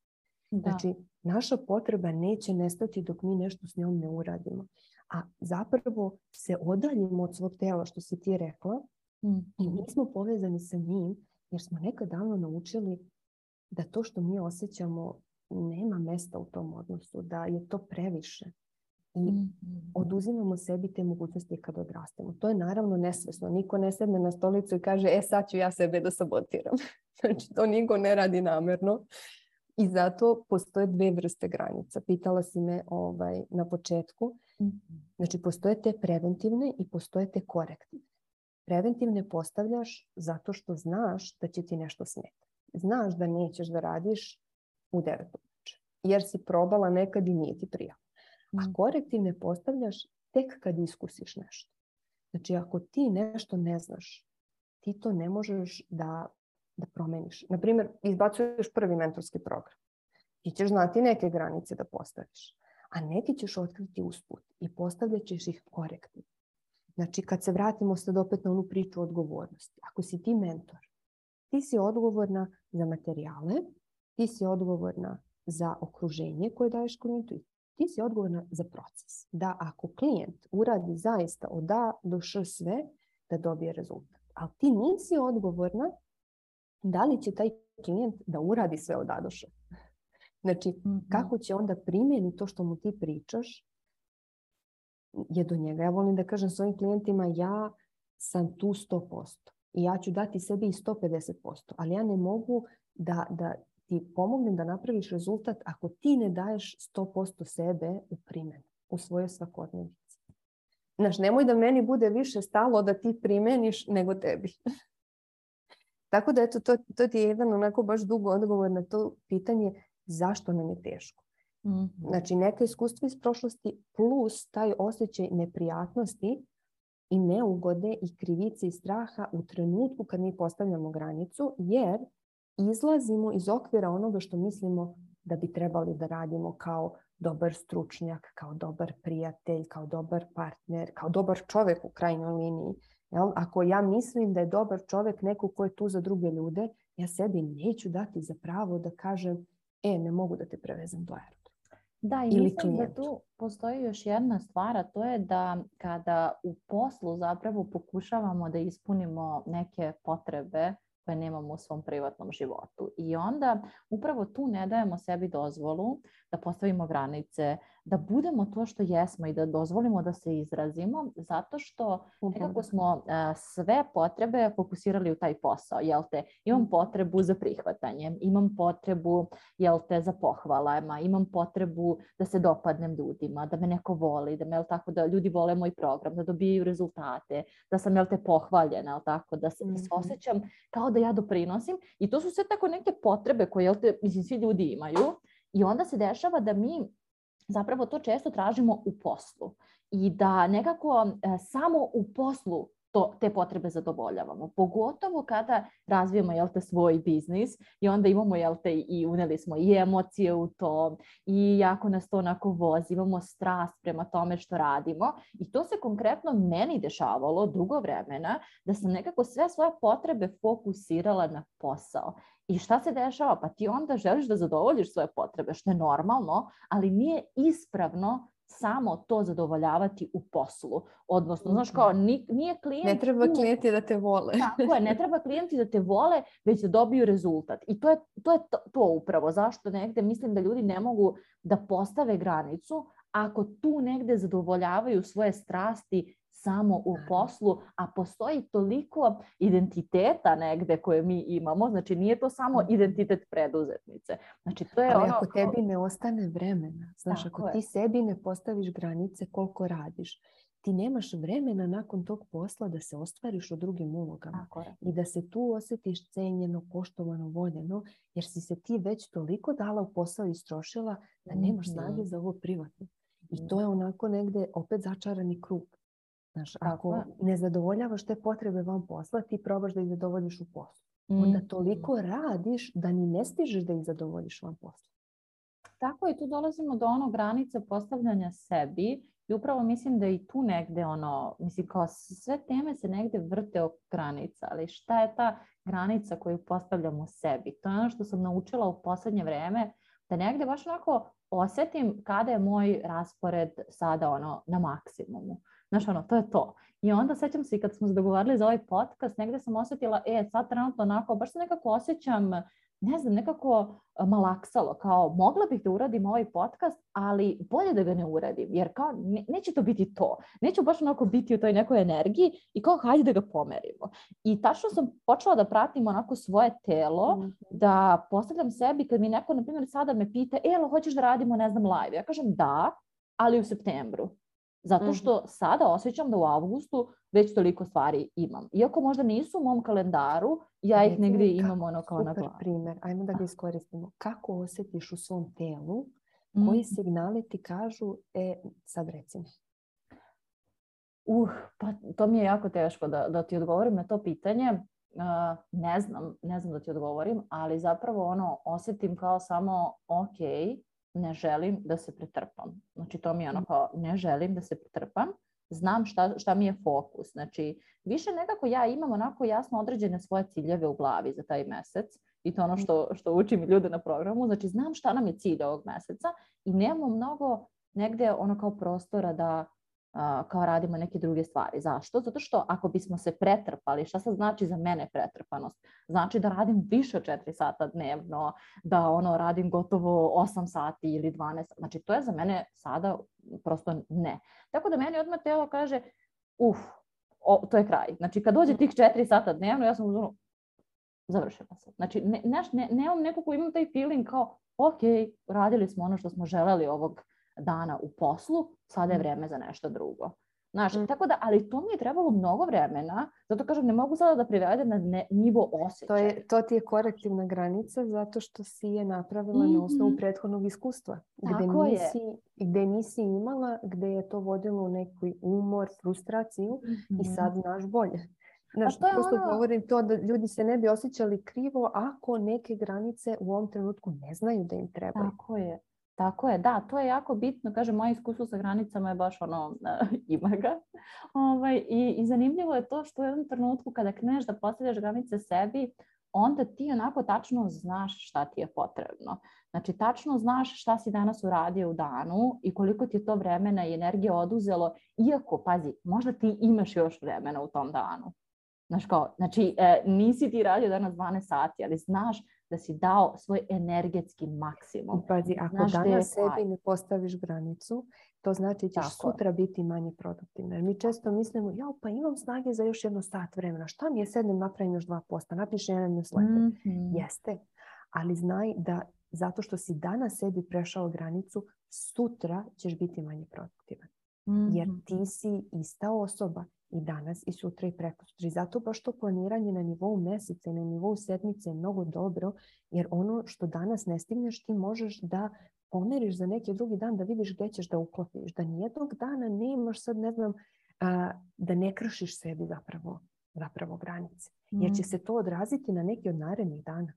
Da. Znači, naša potreba neće nestati dok mi nešto s njom ne uradimo. A zapravo se odaljimo od svog tela, što si ti rekla, i Mhm. nismo povezani sa njim, jer smo nekad davno naučili da to što mi osjećamo nema mesta u tom odnosu, da je to previše. I Mhm. oduzimamo sebi te mogućnosti kad odrastemo. To je naravno nesvesno. Niko ne sedne na stolicu i kaže, e sad ću ja sebe da sabotiram. znači, to niko ne radi namerno. I zato postoje dve vrste granica. Pitala si me ovaj, na početku. Mhm. Znači, postoje te preventivne i postoje te korektivne. Preventivne postavljaš zato što znaš da će ti nešto smetati. Znaš da nećeš da radiš u 9 uveče. jer si probala nekad i nije ti prijalo. A Mm. korektivne postavljaš tek kad iskusiš nešto. Znači, ako ti nešto ne znaš, ti to ne možeš da, da promeniš. Naprimjer, izbacuješ prvi mentorski program. Ti ćeš znati neke granice da postaviš, a neki ćeš otkriti usput i postavljat ćeš ih korektivno. Znači, kad se vratimo sad opet na onu priču o odgovornosti. Ako si ti mentor, ti si odgovorna za materijale, ti si odgovorna za okruženje koje daješ klijentu i ti si odgovorna za proces. Da ako klijent uradi zaista od A do Š sve, da dobije rezultat. Ali ti nisi odgovorna da li će taj klijent da uradi sve od A do Š. Znači, Mhm. kako će onda primjeni to što mu ti pričaš je do njega. Ja volim da kažem svojim klijentima ja sam tu 100% i ja ću dati sebi i 150%, ali ja ne mogu da, da ti pomognem da napraviš rezultat ako ti ne daješ 100% sebe u primjenu, u svojoj svakodnevici. Znaš, nemoj da meni bude više stalo da ti primeniš nego tebi. Tako da eto, to, to ti je jedan onako baš dugo odgovor na to pitanje zašto nam je teško. Mhm. Znači, neka iskustva iz prošlosti plus taj osjećaj neprijatnosti i neugode i krivice i straha u trenutku kad mi postavljamo granicu, jer izlazimo iz okvira onoga što mislimo da bi trebali da radimo kao dobar stručnjak, kao dobar prijatelj, kao dobar partner, kao dobar čovjek u krajnjoj liniji. Jel? Ako ja mislim da je dobar čovjek neko ko je tu za druge ljude, ja sebi neću dati za pravo da kažem e, ne mogu da te prevezem do aerodroma. Da, i mislim da tu postoji još jedna stvar, a to je da kada u poslu zapravo pokušavamo da ispunimo neke potrebe koje nemamo u svom privatnom životu. I onda upravo tu ne dajemo sebi dozvolu da postavimo granice, da budemo to što jesmo i da dozvolimo da se izrazimo, zato što nekako smo a, sve potrebe fokusirali u taj posao, jel te? Imam potrebu za prihvatanjem, imam potrebu, jel te, za pohvalama, imam potrebu da se dopadnem ljudima, da me neko voli, da me, jel tako, da ljudi vole moj program, da dobijaju rezultate, da sam, jel te, pohvaljena, jel tako, da se, da se Mhm. osjećam kao da ja doprinosim i to su sve tako neke potrebe koje, jel te, mislim, svi ljudi imaju i onda se dešava da mi zapravo to često tražimo u poslu i da nekako e, samo u poslu to, te potrebe zadovoljavamo. Pogotovo kada razvijemo jel te, svoj biznis i onda imamo jel te, i uneli smo i emocije u to i jako nas to onako vozi, imamo strast prema tome što radimo i to se konkretno meni dešavalo dugo vremena da sam nekako sve svoje potrebe fokusirala na posao. I šta se dešava? Pa ti onda želiš da zadovoljiš svoje potrebe, što je normalno, ali nije ispravno samo to zadovoljavati u poslu. Odnosno, znaš kao, ni- nije klijent... Ne treba klijenti da te vole. Tako je, ne treba klijenti da te vole, već da dobiju rezultat. I to je, to, je to, to upravo. Zašto negde mislim da ljudi ne mogu da postave granicu ako tu negde zadovoljavaju svoje strasti samo u poslu, a postoji toliko identiteta negde koje mi imamo, znači nije to samo Mhm. identitet preduzetnice. Znači to je Ali ono... ako tebi ne ostane vremena, znaš, Tako ako je. ti sebi ne postaviš granice koliko radiš, ti nemaš vremena nakon tog posla da se ostvariš u drugim ulogama i da se tu osjetiš cenjeno, poštovano, voljeno, jer si se ti već toliko dala u posao i istrošila da nemaš Mhm. snage za ovo privatno. I Mhm. to je onako negde opet začarani krug. Znaš, ako je. ne zadovoljavaš te potrebe van posla, ti probaš da ih zadovoljiš u poslu. Onda Mhm. toliko radiš da ni ne stižeš da ih zadovoljiš van posla. Tako i tu dolazimo do onog granice postavljanja sebi i upravo mislim da i tu negde ono, mislim kao sve teme se negde vrte oko granica, ali šta je ta granica koju postavljamo sebi? To je ono što sam naučila u poslednje vreme, da negde baš onako osetim kada je moj raspored sada ono na maksimumu. Znaš, ono, to je to. I onda sećam se i kad smo se dogovarali za ovaj podcast, negde sam osetila, e, sad trenutno onako, baš se nekako osjećam ne znam, nekako a, malaksalo, kao mogla bih da uradim ovaj podcast, ali bolje da ga ne uradim, jer kao ne- neće to biti to. Neću baš onako biti u toj nekoj energiji i kao hajde da ga pomerimo. I tačno sam počela da pratim onako svoje telo, Mhm. da postavljam sebi kad mi neko, na primjer, sada me pita, e, hoćeš da radimo, ne znam, live? Ja kažem da, ali u septembru. Zato mhm. što sada osjećam da u avgustu već toliko stvari imam. Iako možda nisu u mom kalendaru, ja ih negdje imam ono kao na glavi. primjer, ajmo da ga iskoristimo. Kako osjetiš u svom telu, koji mhm. signali ti kažu, e, sad recimo. Uh, pa to mi je jako teško da, da ti odgovorim na to pitanje. Uh, ne znam, ne znam da ti odgovorim, ali zapravo ono osjetim kao samo ok, ne želim da se pretrpam. Znači to mi je ono mm. kao ne želim da se pretrpam, znam šta, šta mi je fokus. Znači više nekako ja imam onako jasno određene svoje ciljeve u glavi za taj mjesec i to ono mm. što, što učim ljude na programu. Znači znam šta nam je cilj ovog mjeseca i nemamo mnogo negdje ono kao prostora da kao radimo neke druge stvari. Zašto? Zato što ako bismo se pretrpali, šta sad znači za mene pretrpanost? Znači da radim više od 4 sata dnevno, da ono radim gotovo 8 sati ili 12. Znači to je za mene sada prosto ne. Tako da meni odmah telo kaže, uf, to je kraj. Znači kad dođe tih 4 sata dnevno, ja sam uzmano, završila se. Znači ne, ne, nemam neko ko imam taj feeling kao, ok, radili smo ono što smo želeli ovog dana u poslu, sada je mm. vrijeme za nešto drugo. Znaš, mm. tako da, ali to mi je trebalo mnogo vremena, zato kažem, ne mogu sada da privedem na ne, nivo osjećaja. To, je, to ti je korektivna granica zato što si je napravila mm-hmm. na osnovu prethodnog iskustva. Gde nisi, je. gde nisi imala, gde je to vodilo u neki umor, frustraciju mm-hmm. i sad znaš bolje. Znaš, to je prosto ono... govorim to da ljudi se ne bi osjećali krivo ako neke granice u ovom trenutku ne znaju da im trebaju. Tako je. Tako je, da, to je jako bitno. Kažem, moje iskustvo sa granicama je baš ono, ima ga. Ovaj, i, I zanimljivo je to što u jednom trenutku kada kreneš da postavljaš granice sebi, onda ti onako tačno znaš šta ti je potrebno. Znači, tačno znaš šta si danas uradio u danu i koliko ti je to vremena i energije oduzelo, iako, pazi, možda ti imaš još vremena u tom danu. Znaš kao, znači, e, nisi ti radio danas 12 sati, ali znaš da si dao svoj energetski maksimum. Pazi, ako Znaš danas sebi ne postaviš granicu, to znači da ćeš sutra biti manje produktivna. Jer mi često mislimo, ja pa imam snage za još jedno sat vremena. Šta mi je sednem, napravim još dva posta, napišem jedan newsletter. mm Jeste. Ali znaj da zato što si danas sebi prešao granicu, sutra ćeš biti manje produktivan. Jer mhm. ti si ista osoba i danas i sutra i preko I zato baš to planiranje na nivou mjeseca i na nivou sedmice je mnogo dobro jer ono što danas ne stigneš ti možeš da pomeriš za neki drugi dan da vidiš gdje ćeš da uklopiš. Da nijednog dana nemaš sad ne znam da ne kršiš sebi zapravo, zapravo granice. Jer će mm. se to odraziti na neki od narednih dana.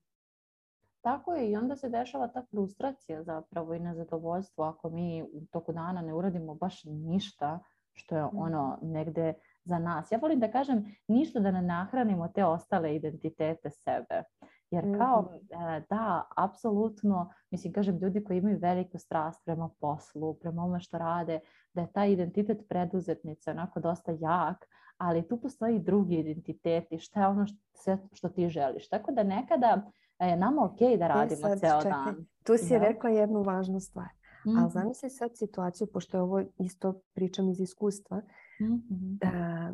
Tako je i onda se dešava ta frustracija zapravo i nezadovoljstvo ako mi u toku dana ne uradimo baš ništa što je mm. ono negde za nas. Ja volim da kažem ništa da ne nahranimo te ostale identitete sebe. Jer kao, mhm. e, da, apsolutno, mislim, kažem, ljudi koji imaju veliku strast prema poslu, prema ome što rade, da je taj identitet preduzetnice onako dosta jak, ali tu postoji drugi identitet i šta je ono što, sve što ti želiš. Tako da nekada je nama ok da radimo sad, ceo čekaj, dan. Tu si rekla jednu važnu stvar. Mm-hmm. Ali zamisli sad situaciju, pošto je ovo isto pričam iz iskustva, mm-hmm. da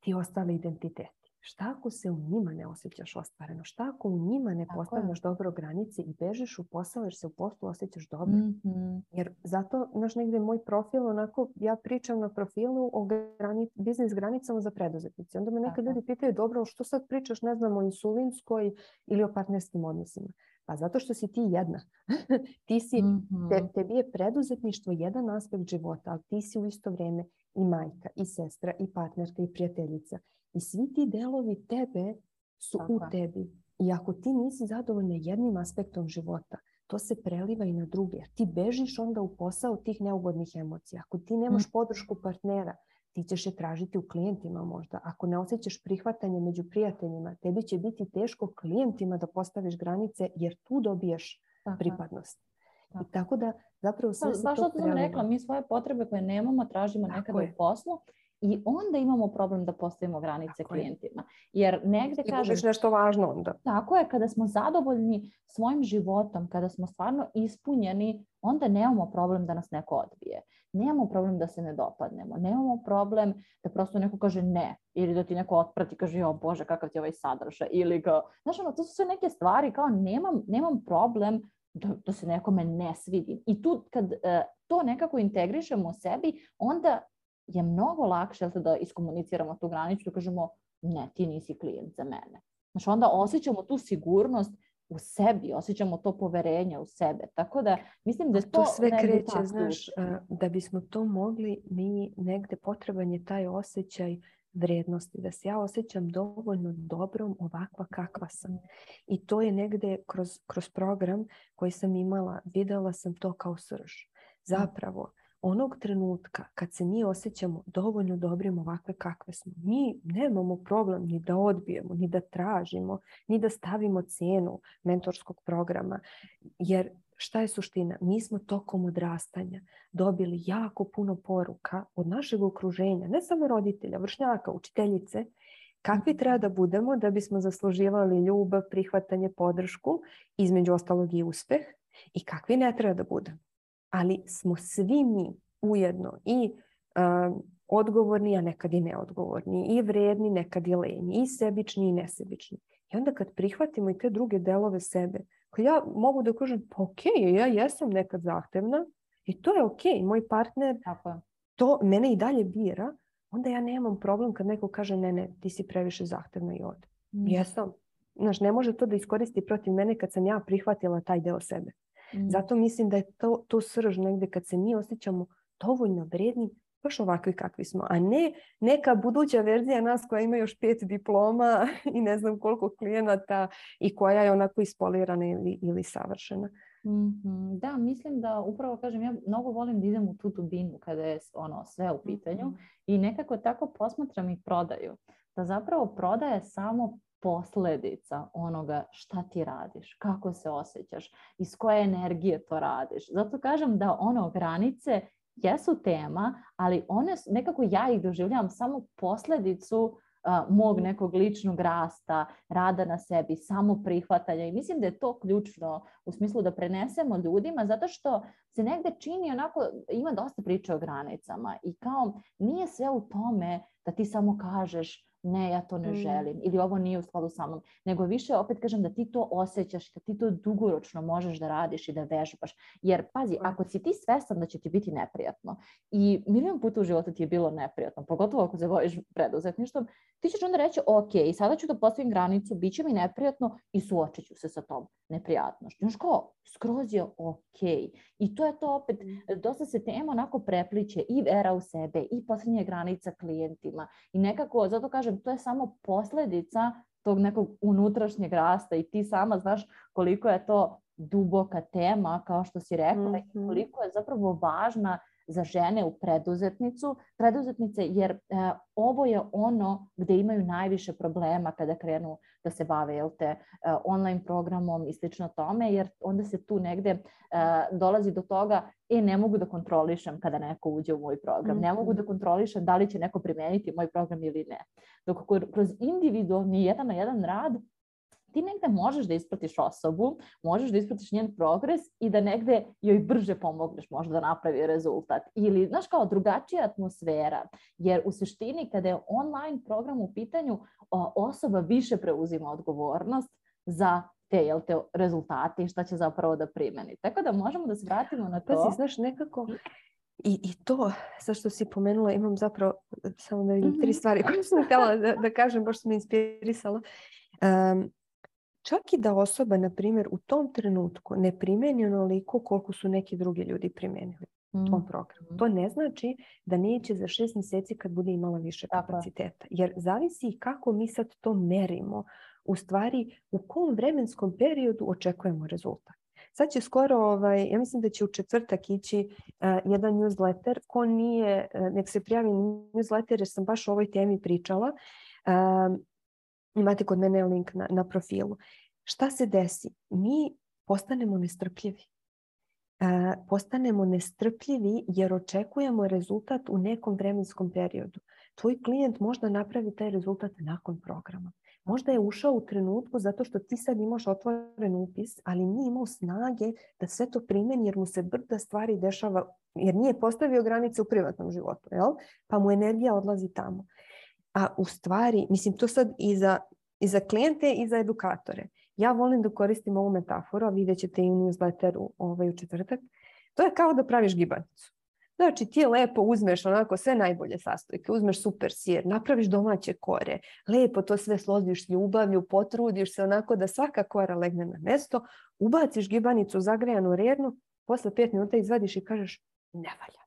ti ostali identiteti. Šta ako se u njima ne osjećaš ostvareno? Šta ako u njima ne postavljaš dobro granice i bežiš u posao jer se u poslu osjećaš dobro? Mm-hmm. Jer zato, znaš, negdje moj profil, onako, ja pričam na profilu o grani, biznis granicama za preduzetnice. Onda me nekad ljudi pitaju, dobro, što sad pričaš, ne znam, o insulinskoj ili o partnerskim odnosima? Pa zato što si ti jedna. ti si, te, mhm. tebi je preduzetništvo jedan aspekt života, ali ti si u isto vrijeme i majka, i sestra, i partnerka, i prijateljica. I svi ti delovi tebe su u tebi. I ako ti nisi zadovoljna jednim aspektom života, to se preliva i na druge. Ti bežiš onda u posao tih neugodnih emocija. Ako ti nemaš mhm. podršku partnera, ti ćeš je tražiti u klijentima možda. Ako ne osjećaš prihvatanje među prijateljima, tebi će biti teško klijentima da postaviš granice jer tu dobiješ pripadnost. I tako da zapravo sve se to sam rekla, mi svoje potrebe koje nemamo tražimo nekada u poslu i onda imamo problem da postavimo granice tako klijentima. Jer negdje kažem... nešto važno onda. Tako je, kada smo zadovoljni svojim životom, kada smo stvarno ispunjeni, onda nemamo problem da nas neko odbije. Nemamo problem da se ne dopadnemo. Nemamo problem da prosto neko kaže ne. Ili da ti neko otprati i kaže, jo Bože, kakav ti ovaj sadržaj. Ili kao, znaš, ono, to su sve neke stvari kao nemam, nemam problem da, da se nekome ne svidim. I tu kad uh, to nekako integrišemo u sebi, onda je mnogo lakše da iskomuniciramo tu granicu i kažemo ne, ti nisi klijent za mene. Znači onda osjećamo tu sigurnost u sebi, osjećamo to poverenje u sebe. Tako da mislim da to, to sve kreće, znaš, da bismo to mogli, mi negde potreban je taj osjećaj vrednosti, da se ja osjećam dovoljno dobrom ovakva kakva sam. I to je negde kroz, kroz program koji sam imala, videla sam to kao srž. Zapravo, onog trenutka kad se mi osjećamo dovoljno dobrim ovakve kakve smo, mi nemamo problem ni da odbijemo, ni da tražimo, ni da stavimo cijenu mentorskog programa. Jer šta je suština? Mi smo tokom odrastanja dobili jako puno poruka od našeg okruženja, ne samo roditelja, vršnjaka, učiteljice, kakvi treba da budemo da bismo zasluživali ljubav, prihvatanje, podršku, između ostalog i uspeh, i kakvi ne treba da budemo ali smo svi mi ujedno i um, odgovorni, a nekad i neodgovorni, i vredni, nekad i lenji, i sebični i nesebični. I onda kad prihvatimo i te druge delove sebe, ja mogu da kažem, pa ok, ja jesam nekad zahtevna i to je ok, moj partner Tako. to mene i dalje bira, onda ja nemam problem kad neko kaže ne, ne, ti si previše zahtevna i od. Mm. Jesam. Znaš, ne može to da iskoristi protiv mene kad sam ja prihvatila taj deo sebe. Mm. Zato mislim da je to, to srž negde kad se mi osjećamo dovoljno vredni, baš ovakvi kakvi smo, a ne neka buduća verzija nas koja ima još pet diploma i ne znam koliko klijenata i koja je onako ispolirana ili, ili savršena. Mm-hmm. Da, mislim da upravo kažem, ja mnogo volim da idem u tu dubinu kada je ono sve u pitanju mm-hmm. i nekako tako posmatram i prodaju. Da zapravo prodaje samo posljedica onoga šta ti radiš, kako se osjećaš, iz koje energije to radiš. Zato kažem da ono granice jesu tema, ali one nekako ja ih doživljavam samo posljedicu mog mhm. nekog ličnog rasta, rada na sebi, samo prihvatanja i mislim da je to ključno u smislu da prenesemo ljudima zato što se negde čini onako, ima dosta priče o granicama i kao nije sve u tome da ti samo kažeš ne, ja to ne mm. želim ili ovo nije u skladu sa mnom, nego više opet kažem da ti to osjećaš, da ti to dugoročno možeš da radiš i da vežbaš. Jer pazi, ako si ti svestan da će ti biti neprijatno i milion puta u životu ti je bilo neprijatno, pogotovo ako se vojiš preduzetništvom, ti ćeš onda reći, ok, sada ću da postavim granicu, bit će mi neprijatno i suočit ću se sa tom neprijatnošću. Znaš kao, skroz je ok. I to je to opet, mm. dosta se tema onako prepliče i vera u sebe i posljednje granica klijentima i nekako, zato kažem, to je samo posljedica tog nekog unutrašnjeg rasta i ti sama znaš koliko je to duboka tema, kao što si rekla, mm-hmm. i koliko je zapravo važna za žene u preduzetnicu, preduzetnice, jer e, ovo je ono gdje imaju najviše problema kada krenu da se bave jel te, e, online programom i slično tome, jer onda se tu negde e, dolazi do toga e, ne mogu da kontrolišem kada neko uđe u moj program, ne mogu da mhm. kontrolišem da li će neko primeniti moj program ili ne. Dok kroz individualni jedan na jedan rad ti negde možeš da ispratiš osobu, možeš da ispratiš njen progres i da negde joj brže pomogneš možda da napravi rezultat. Ili, znaš, kao drugačija atmosfera. Jer u suštini kada je online program u pitanju, osoba više preuzima odgovornost za te, jel, te rezultate i šta će zapravo da primeni. Tako da možemo da se vratimo na to. Pa si, znaš, nekako i, I to, sa što si pomenula, imam zapravo samo da vidim tri mhm. stvari koje sam htjela da, da kažem, baš sam me inspirisala. Um, Čak i da osoba, na primjer, u tom trenutku ne primeni onoliko koliko su neki drugi ljudi primenili u tom mm. programu. To ne znači da neće za šest mjeseci kad bude imala više kapaciteta. Jer zavisi i kako mi sad to merimo. U stvari, u kom vremenskom periodu očekujemo rezultat. Sad će skoro, ovaj, ja mislim da će u četvrtak ići uh, jedan newsletter. Ko nije, uh, nek se prijavi newsletter jer sam baš o ovoj temi pričala. Uh, imate kod mene link na, na profilu. Šta se desi? Mi postanemo nestrpljivi. E, postanemo nestrpljivi jer očekujemo rezultat u nekom vremenskom periodu. Tvoj klijent možda napravi taj rezultat nakon programa. Možda je ušao u trenutku zato što ti sad imaš otvoren upis, ali nije imao snage da sve to primeni jer mu se brda stvari dešava, jer nije postavio granice u privatnom životu. Jel? Pa mu energija odlazi tamo. A u stvari, mislim to sad i za, i za klijente i za edukatore. Ja volim da koristim ovu metaforu, a vidjet ćete i u newsletteru ovaj, u četvrtak. To je kao da praviš gibanicu. Znači ti lepo uzmeš onako sve najbolje sastojke, uzmeš super sir, napraviš domaće kore, lepo to sve složiš ljubavlju, potrudiš se onako da svaka kora legne na mesto, ubaciš gibanicu zagrejanu rednu, posle pet minuta izvadiš i kažeš ne valja.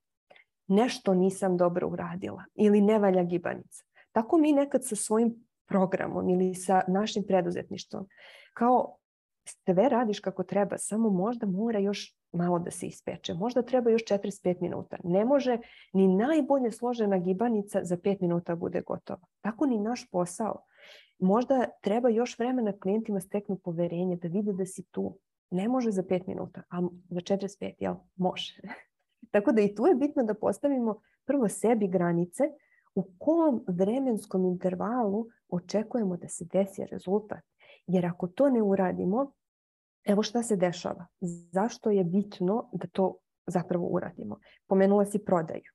Nešto nisam dobro uradila ili ne valja gibanica. Tako mi nekad sa svojim programom ili sa našim preduzetništvom. Kao sve radiš kako treba, samo možda mora još malo da se ispeče. Možda treba još 45 minuta. Ne može ni najbolje složena gibanica za 5 minuta bude gotova. Tako ni naš posao. Možda treba još vremena klijentima steknu poverenje, da vide da si tu. Ne može za 5 minuta, a za 45, jel? Može. Tako da i tu je bitno da postavimo prvo sebi granice u kom vremenskom intervalu očekujemo da se desi rezultat. Jer ako to ne uradimo, evo šta se dešava. Zašto je bitno da to zapravo uradimo? Pomenula si prodaju.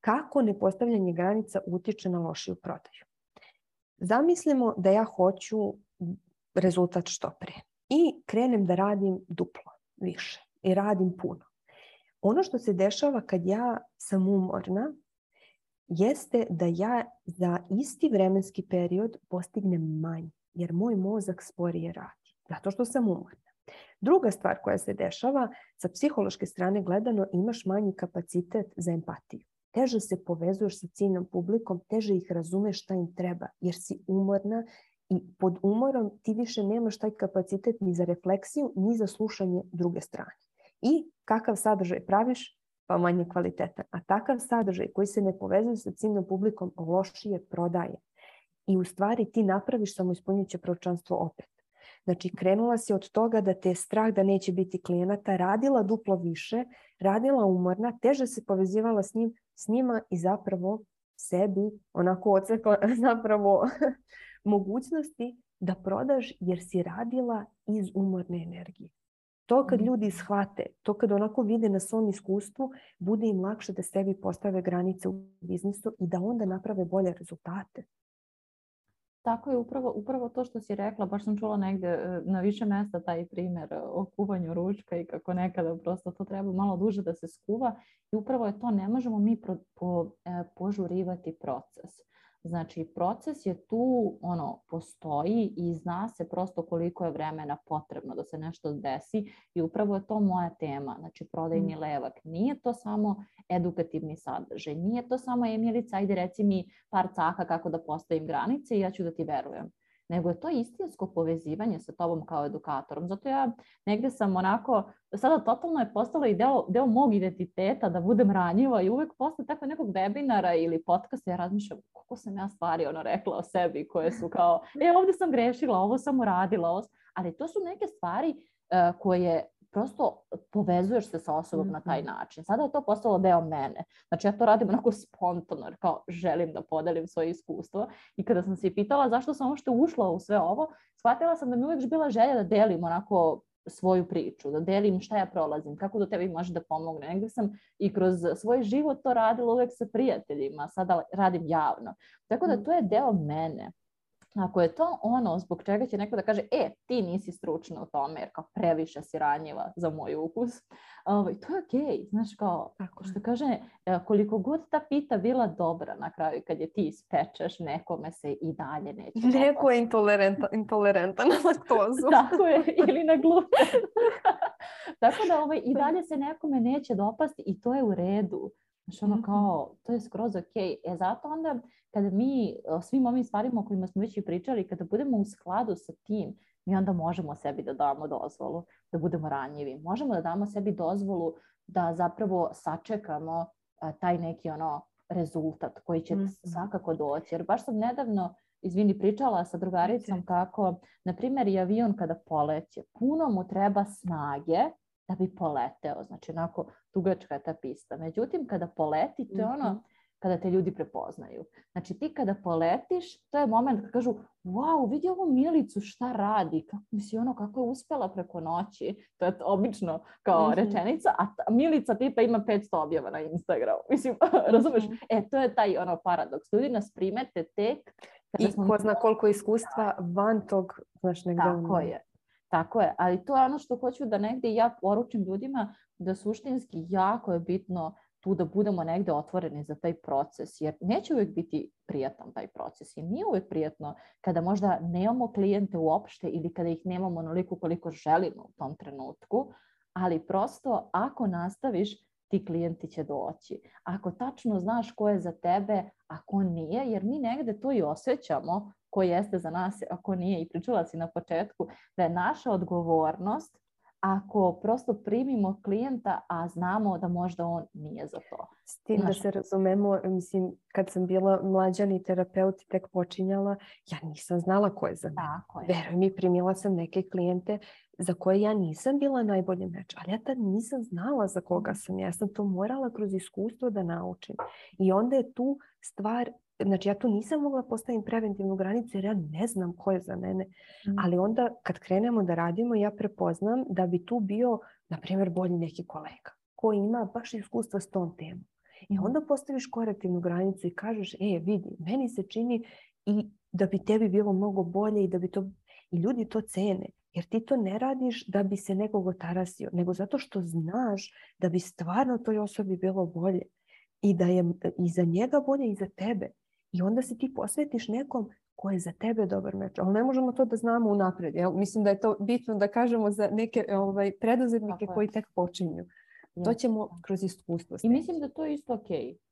Kako nepostavljanje granica utiče na lošiju prodaju? Zamislimo da ja hoću rezultat što pre i krenem da radim duplo više i radim puno. Ono što se dešava kad ja sam umorna jeste da ja za isti vremenski period postignem manje, jer moj mozak sporije radi, zato što sam umorna. Druga stvar koja se dešava, sa psihološke strane gledano, imaš manji kapacitet za empatiju. Teže se povezuješ sa ciljnom publikom, teže ih razumeš šta im treba, jer si umorna i pod umorom ti više nemaš taj kapacitet ni za refleksiju, ni za slušanje druge strane. I kakav sadržaj praviš, pa manje kvalitetan. A takav sadržaj koji se ne povezuje sa ciljnom publikom lošije prodaje. I u stvari ti napraviš samo ispunjujuće pročanstvo opet. Znači, krenula si od toga da te je strah da neće biti klijenata, radila duplo više, radila umorna, teže se povezivala s, njim, s njima i zapravo sebi onako ocekla zapravo mogućnosti da prodaš jer si radila iz umorne energije. To kad mhm. ljudi shvate, to kad onako vide na svom iskustvu, bude im lakše da sebi postave granice u biznisu i da onda naprave bolje rezultate. Tako je upravo, upravo to što si rekla, baš sam čula negde e, na više mesta taj primjer e, o kuvanju ručka i kako nekada prosto to treba malo duže da se skuva i upravo je to, ne možemo mi pro, po, e, požurivati proces. Znači, proces je tu, ono, postoji i zna se prosto koliko je vremena potrebno da se nešto desi i upravo je to moja tema, znači prodajni mm. levak. Nije to samo edukativni sadržaj, nije to samo Emilica, ajde reci mi par caka kako da postavim granice i ja ću da ti verujem nego je to istinsko povezivanje sa tobom kao edukatorom. Zato ja negde sam onako, sada totalno je postalo i deo, deo mog identiteta da budem ranjiva i uvek posle takve nekog webinara ili podcasta ja razmišljam koliko sam ja stvari ono rekla o sebi koje su kao, e ovde sam grešila, ovo sam uradila, ovo... ali to su neke stvari uh, koje prosto povezuješ se sa osobom mm -hmm. na taj mhm. način. Sada je to postalo deo mene. Znači ja to radim onako spontano, jer kao želim da podelim svoje iskustvo. I kada sam se pitala zašto sam uopšte ušla u sve ovo, shvatila sam da mi uvek bila želja da delim onako svoju priču, da delim šta ja prolazim, kako do tebi može da pomogne. Negde sam i kroz svoj život to radila uvek sa prijateljima, sada radim javno. Tako da mhm. to je deo mene. Ako je to ono zbog čega će neko da kaže, e, ti nisi stručna u tome jer kao previše si ranjiva za moj ukus, ovaj, to je okej. Okay. Znaš, kao, Tako što kaže, e, koliko god ta pita bila dobra na kraju kad je ti ispečeš, nekome se i dalje neće Neko je intolerantan, intolerantan na laktozu. Tako je, ili na gluten. Tako da ovaj, i dalje se nekome neće dopasti i to je u redu. Znači ono mhm. kao, to je skroz ok. E zato onda kada mi o svim ovim stvarima o kojima smo već i pričali, kada budemo u skladu sa tim, mi onda možemo sebi da damo dozvolu da budemo ranjivi. Možemo da damo sebi dozvolu da zapravo sačekamo a, taj neki ono rezultat koji će mm -hmm. svakako doći. Jer baš sam nedavno izvini, pričala sa drugaricom kako, na primjer, i avion kada poleće, puno mu treba snage da bi poleteo. Znači, onako, dugačka je ta pista. Međutim, kada poleti, to je ono, mhm. Kada te ljudi prepoznaju. Znači ti kada poletiš, to je moment kad kažu wow, vidi ovu Milicu šta radi, kako, misli ono kako je uspela preko noći, to je obično kao mm -hmm. rečenica, a ta, Milica tipa ima 500 objava na Instagramu, mislim, razumeš? Mm -hmm. E, to je taj ono paradoks, ljudi nas primete tek i smo... ko zna koliko iskustva van tog, znaš, negde. Tako je. Tako je, ali to je ono što hoću da negde ja poručim ljudima da suštinski jako je bitno tu da budemo negde otvoreni za taj proces, jer neće uvijek biti prijatan taj proces i nije uvijek prijatno kada možda nemamo klijente uopšte ili kada ih nemamo onoliko koliko želimo u tom trenutku, ali prosto ako nastaviš ti klijenti će doći. Ako tačno znaš ko je za tebe, a ko nije, jer mi negde to i osjećamo ko jeste za nas, a ko nije. I pričala si na početku da je naša odgovornost ako prosto primimo klijenta, a znamo da možda on nije za to. S tim da se razumemo, mislim, kad sam bila mlađani terapeut i tek počinjala, ja nisam znala ko je za mene. Tako je. Veruj mi, primila sam neke klijente za koje ja nisam bila najbolji meč, ali ja tad nisam znala za koga mhm. sam. Ja sam to morala kroz iskustvo da naučim. I onda je tu stvar Znači ja tu nisam mogla postaviti preventivnu granicu jer ja ne znam ko je za mene. Mm. Ali onda kad krenemo da radimo ja prepoznam da bi tu bio, na primjer, bolji neki kolega koji ima baš iskustva s tom temom. I mm. onda postaviš korektivnu granicu i kažeš, e, vidi, meni se čini i da bi tebi bilo mnogo bolje i da bi to... I ljudi to cene. Jer ti to ne radiš da bi se nekog otarasio, nego zato što znaš da bi stvarno toj osobi bilo bolje. I da je i za njega bolje i za tebe. I onda se ti posvetiš nekom ko je za tebe dobar meč. Ali ne možemo to da znamo unapred. Jel? Mislim da je to bitno da kažemo za neke ovaj, preduzetnike koji tek počinju. To ćemo kroz iskustvo. I mislim da to je isto ok.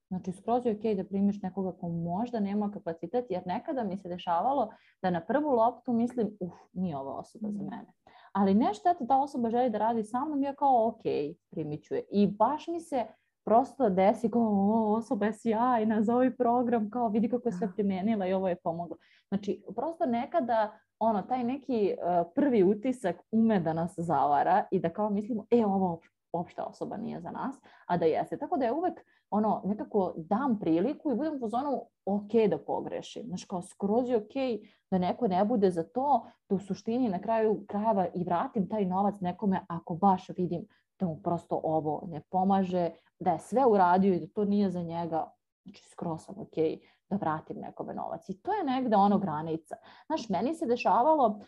Znači, skroz je ok da primiš nekoga ko možda nema kapacitet, jer nekada mi se dešavalo da na prvu loptu mislim, uf, nije ova osoba za mm. mene. Ali ne šteta ta osoba želi da radi sa mnom, ja kao ok, primit ću je. I baš mi se prosto desi kao o, osoba je sjajna za ovaj program, kao vidi kako je sve primenila i ovo je pomoglo. Znači, prosto nekada ono, taj neki uh, prvi utisak ume da nas zavara i da kao mislimo, e, ovo uopšte osoba nije za nas, a da jeste. Tako da je uvek ono, nekako dam priliku i budem u zonu ok da pogrešim. Znači kao skroz je ok da neko ne bude za to, da u suštini na kraju krajeva i vratim taj novac nekome ako baš vidim da mu prosto ovo ne pomaže, da je sve uradio i da to nije za njega, znači skroz sam ok da vratim nekome novac. I to je negde ono granica. Znaš, meni se dešavalo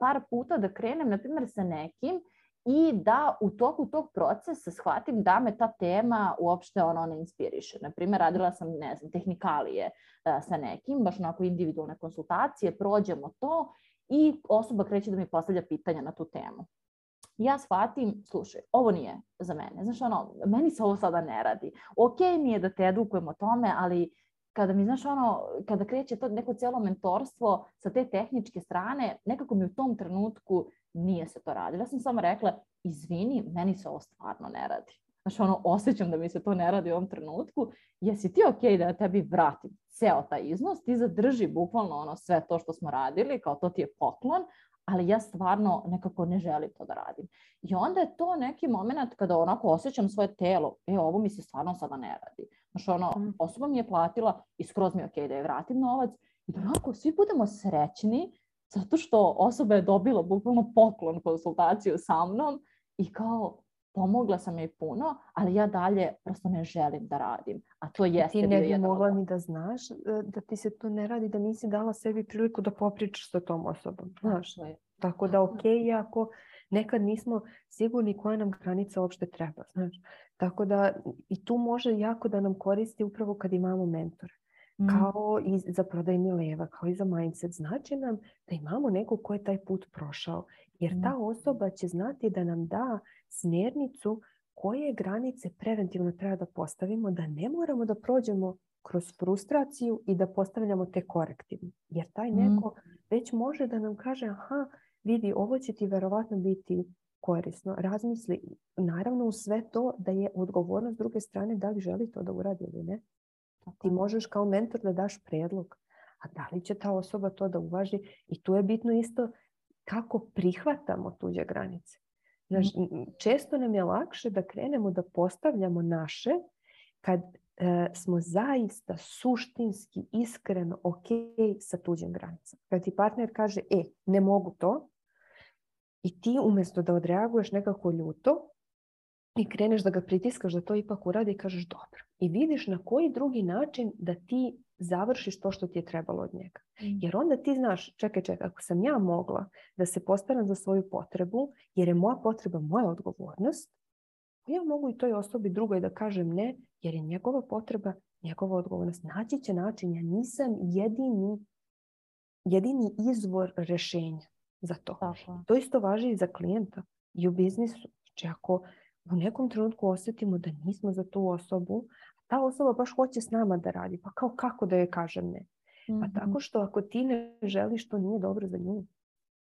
par puta da krenem, na primjer, sa nekim i da u toku tog procesa shvatim da me ta tema uopšte ono ne inspiriše. Naprimjer, radila sam, ne znam, tehnikalije sa nekim, baš onako individualne konsultacije, prođemo to i osoba kreće da mi postavlja pitanja na tu temu ja shvatim, slušaj, ovo nije za mene. Znaš, ono, meni se ovo sada ne radi. Ok mi je da te edukujem o tome, ali kada mi, znaš, ono, kada kreće to neko cijelo mentorstvo sa te tehničke strane, nekako mi u tom trenutku nije se to radilo. Ja sam samo rekla, izvini, meni se ovo stvarno ne radi. Znaš, ono, osjećam da mi se to ne radi u ovom trenutku. Jesi ti ok da ja tebi vratim ceo taj iznos, ti zadrži bukvalno ono sve to što smo radili, kao to ti je poklon, ali ja stvarno nekako ne želim to da radim. I onda je to neki moment kada onako osjećam svoje telo, e, ovo mi se stvarno sada ne radi. Znači, ono, mm. osoba mi je platila i skroz mi je okej okay da je vratim novac i da onako svi budemo srećni zato što osoba je dobila bukvalno poklon konsultaciju sa mnom i kao pomogla sam joj puno, ali ja dalje prosto ne želim da radim. A to jeste Ti ne bi mogla ni da znaš e, da ti se to ne radi, da nisi dala sebi priliku da popričaš sa tom osobom. Znaš? Tako, Tako da ok, ako nekad nismo sigurni koja nam granica uopšte treba. Znaš? Tako da i tu može jako da nam koristi upravo kad imamo mentore. Mm. Kao i za prodajni leva, kao i za mindset. Znači nam da imamo nekog ko je taj put prošao. Jer ta mm. osoba će znati da nam da smjernicu koje granice preventivno treba da postavimo, da ne moramo da prođemo kroz frustraciju i da postavljamo te korektivne. Jer taj mm. neko već može da nam kaže, aha, vidi, ovo će ti verovatno biti korisno. Razmisli, naravno u sve to da je odgovornost s druge strane da li želi to da uradi ili ne. Ti možeš kao mentor da daš predlog, a da li će ta osoba to da uvaži i tu je bitno isto kako prihvatamo tuđe granice. Znaš, često nam je lakše da krenemo da postavljamo naše kad e, smo zaista suštinski, iskreno ok sa tuđim granicama. Kad ti partner kaže, e, ne mogu to, i ti umjesto da odreaguješ nekako ljuto i kreneš da ga pritiskaš da to ipak uradi i kažeš dobro. I vidiš na koji drugi način da ti završiš to što ti je trebalo od njega. Mm. Jer onda ti znaš, čekaj, čekaj, ako sam ja mogla da se postaram za svoju potrebu, jer je moja potreba moja odgovornost, ja mogu i toj osobi drugoj da kažem ne, jer je njegova potreba njegova odgovornost. Naći će način, ja nisam jedini, jedini izvor rešenja za to. Tako. To isto važi i za klijenta i u biznisu. Znači ako u nekom trenutku osjetimo da nismo za tu osobu, ta osoba baš hoće s nama da radi, pa kao kako da joj kažem ne? Pa Mhm. tako što ako ti ne želiš, to nije dobro za nju.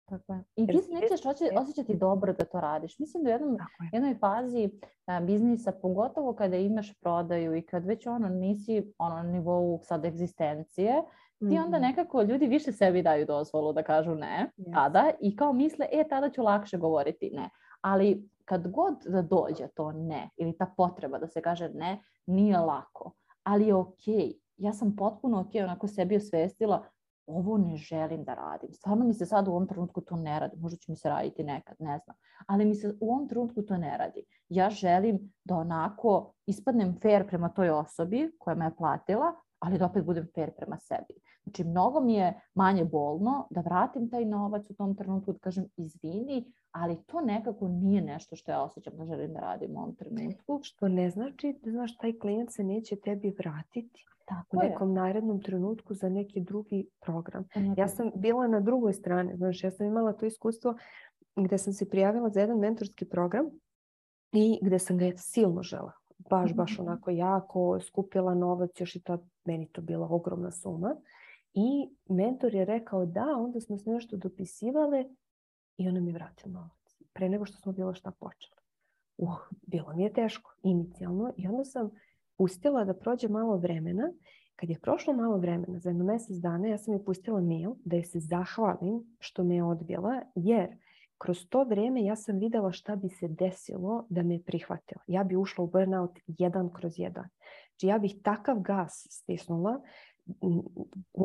Tako je. I ti se nećeš osjećati dobro da to radiš. Mislim da u jednom, je. jednoj fazi a, biznisa, pogotovo kada imaš prodaju i kad već ono nisi ono, na nivou sad egzistencije, ti onda Mhm. nekako ljudi više sebi daju dozvolu da kažu ne Yes. tada i kao misle, e, tada ću lakše govoriti ne. Ali kad god da dođe to ne ili ta potreba da se kaže ne, nije lako. Ali je okej. Ja sam potpuno okej onako sebi osvestila ovo ne želim da radim. Stvarno mi se sad u ovom trenutku to ne radi. Možda će mi se raditi nekad, ne znam. Ali mi se u ovom trenutku to ne radi. Ja želim da onako ispadnem fair prema toj osobi koja me je platila, ali da opet budem fair prema sebi. Znači, mnogo mi je manje bolno da vratim taj novac u tom trenutku, da kažem izvini, ali to nekako nije nešto što ja osjećam da želim da radim u ovom trenutku. Što ne znači da znaš, taj klijent se neće tebi vratiti u Tako je. nekom narednom trenutku za neki drugi program. To nije Ja to. sam bila na drugoj strani, znaš, ja sam imala to iskustvo gdje sam se prijavila za jedan mentorski program i gdje sam ga silno žela. Baš, baš Mhm. onako jako skupila novac, još i tad meni to bila ogromna suma. I mentor je rekao da, onda smo se nešto dopisivale i ona mi je vratila novac. Pre nego što smo bilo šta počeli. Uh, bilo mi je teško inicijalno i onda sam pustila da prođe malo vremena. Kad je prošlo malo vremena, za jedno mjesec dana, ja sam je pustila mail da joj se zahvalim što me je odbila, jer kroz to vrijeme ja sam vidjela šta bi se desilo da me je prihvatila. Ja bi ušla u burnout jedan kroz jedan. Znači ja bih takav gas stisnula u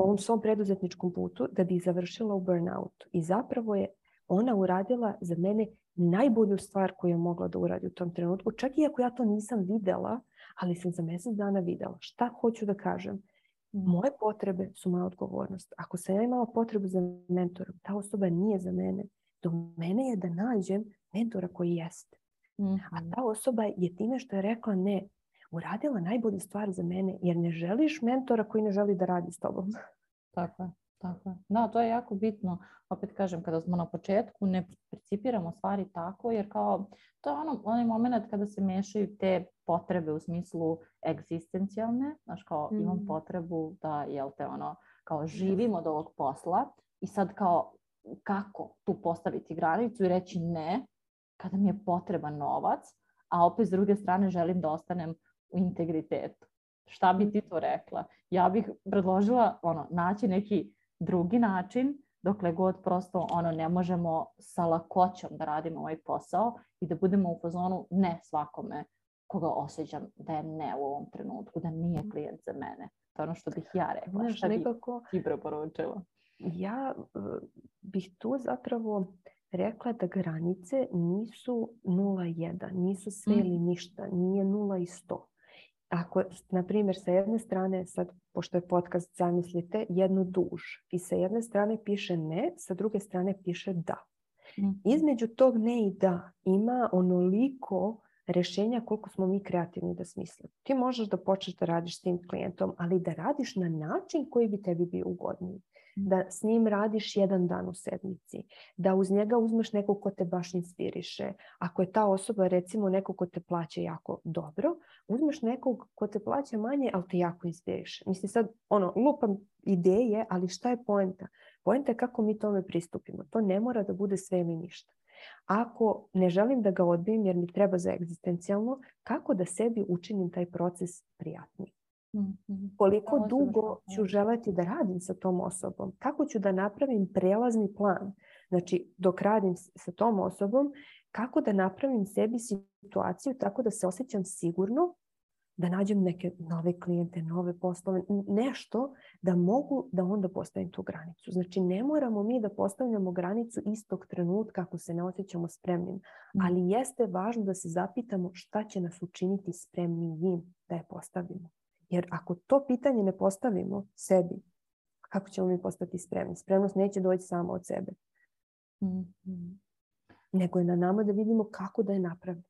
ovom svom preduzetničkom putu da bi završila u burnoutu. I zapravo je ona uradila za mene najbolju stvar koju je mogla da uradi u tom trenutku. Čak i ako ja to nisam vidjela, ali sam za mjesec dana vidjela. Šta hoću da kažem? Moje potrebe su moja odgovornost. Ako sam ja imala potrebu za mentorom, ta osoba nije za mene. Do mene je da nađem mentora koji jeste. A Mhm. ta osoba je time što je rekla ne, uradila najbolju stvar za mene, jer ne želiš mentora koji ne želi da radi s tobom. Tako je, tako je. Da, to je jako bitno. Opet kažem, kada smo na početku, ne percipiramo stvari tako, jer kao, to je ono, onaj moment kada se mešaju te potrebe u smislu egzistencijalne, znaš, kao imam Mm. potrebu da, jel te, ono, kao živim od ovog posla i sad kao, kako tu postaviti granicu i reći ne, kada mi je potreban novac, a opet s druge strane želim da ostanem u integritetu. Šta bi ti to rekla? Ja bih predložila ono, naći neki drugi način dokle god prosto ono ne možemo sa lakoćom da radimo ovaj posao i da budemo u fazonu ne svakome koga osjećam da je ne u ovom trenutku, da nije klijent za mene. To je ono što bih ja rekla. Znaš, Šta bi nekako ti preporučila? ja bih tu zapravo rekla da granice nisu 0,1, nisu sve Mm. ili ništa, nije 0 i 100. Ako, na primjer, sa jedne strane, sad, pošto je podcast, zamislite, jednu duž i sa jedne strane piše ne, sa druge strane piše da. Mhm. Između tog ne i da ima onoliko rješenja koliko smo mi kreativni da smislimo. Ti možeš da počneš da radiš s tim klijentom, ali da radiš na način koji bi tebi bio ugodniji. Da s njim radiš jedan dan u sedmici. Da uz njega uzmeš nekog ko te baš inspiriše. Ako je ta osoba recimo neko ko te plaća jako dobro, uzmeš nekog ko te plaća manje, ali te jako inspiriše. Mislim sad, ono, lupam ideje, ali šta je poenta? Poenta je kako mi tome pristupimo. To ne mora da bude sve ili ništa. Ako ne želim da ga odbijem jer mi treba za egzistencijalno, kako da sebi učinim taj proces prijatnim? Mhm. Koliko dugo ću želeti da radim sa tom osobom? Kako ću da napravim prelazni plan? Znači, dok radim sa tom osobom, kako da napravim sebi situaciju tako da se osjećam sigurno da nađem neke nove klijente, nove poslove, nešto da mogu da onda postavim tu granicu. Znači ne moramo mi da postavljamo granicu istog trenutka ako se ne osjećamo spremnim, ali jeste važno da se zapitamo šta će nas učiniti spremnijim da je postavimo. Jer ako to pitanje ne postavimo sebi, kako ćemo mi postati spremni? Spremnost neće doći samo od sebe. Mhm. Nego je na nama da vidimo kako da je napravimo.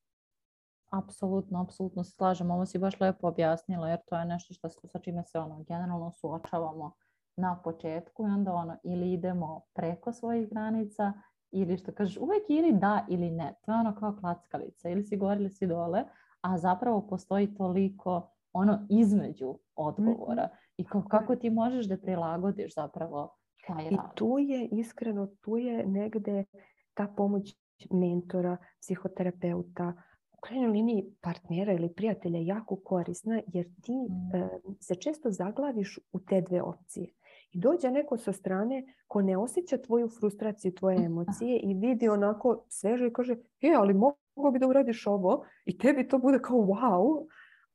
Apsolutno, apsolutno se slažem. Ovo si baš lepo objasnila jer to je nešto što, sa čime se ono, generalno suočavamo na početku i onda ono, ili idemo preko svojih granica ili što kažeš uvijek ili da ili ne. To je ono kao klackalica. Ili si gore ili si dole, a zapravo postoji toliko ono između odgovora. Mhm. I kao, kako ti možeš da prilagodiš zapravo taj I rad. tu je, iskreno, tu je negde ta pomoć mentora, psihoterapeuta, u krajnjoj liniji partnera ili prijatelja jako korisna jer ti Mm. e, se često zaglaviš u te dve opcije. I dođe neko sa strane ko ne osjeća tvoju frustraciju, tvoje emocije i vidi onako sveže i kaže e, ali mogo bi da uradiš ovo i tebi to bude kao wow,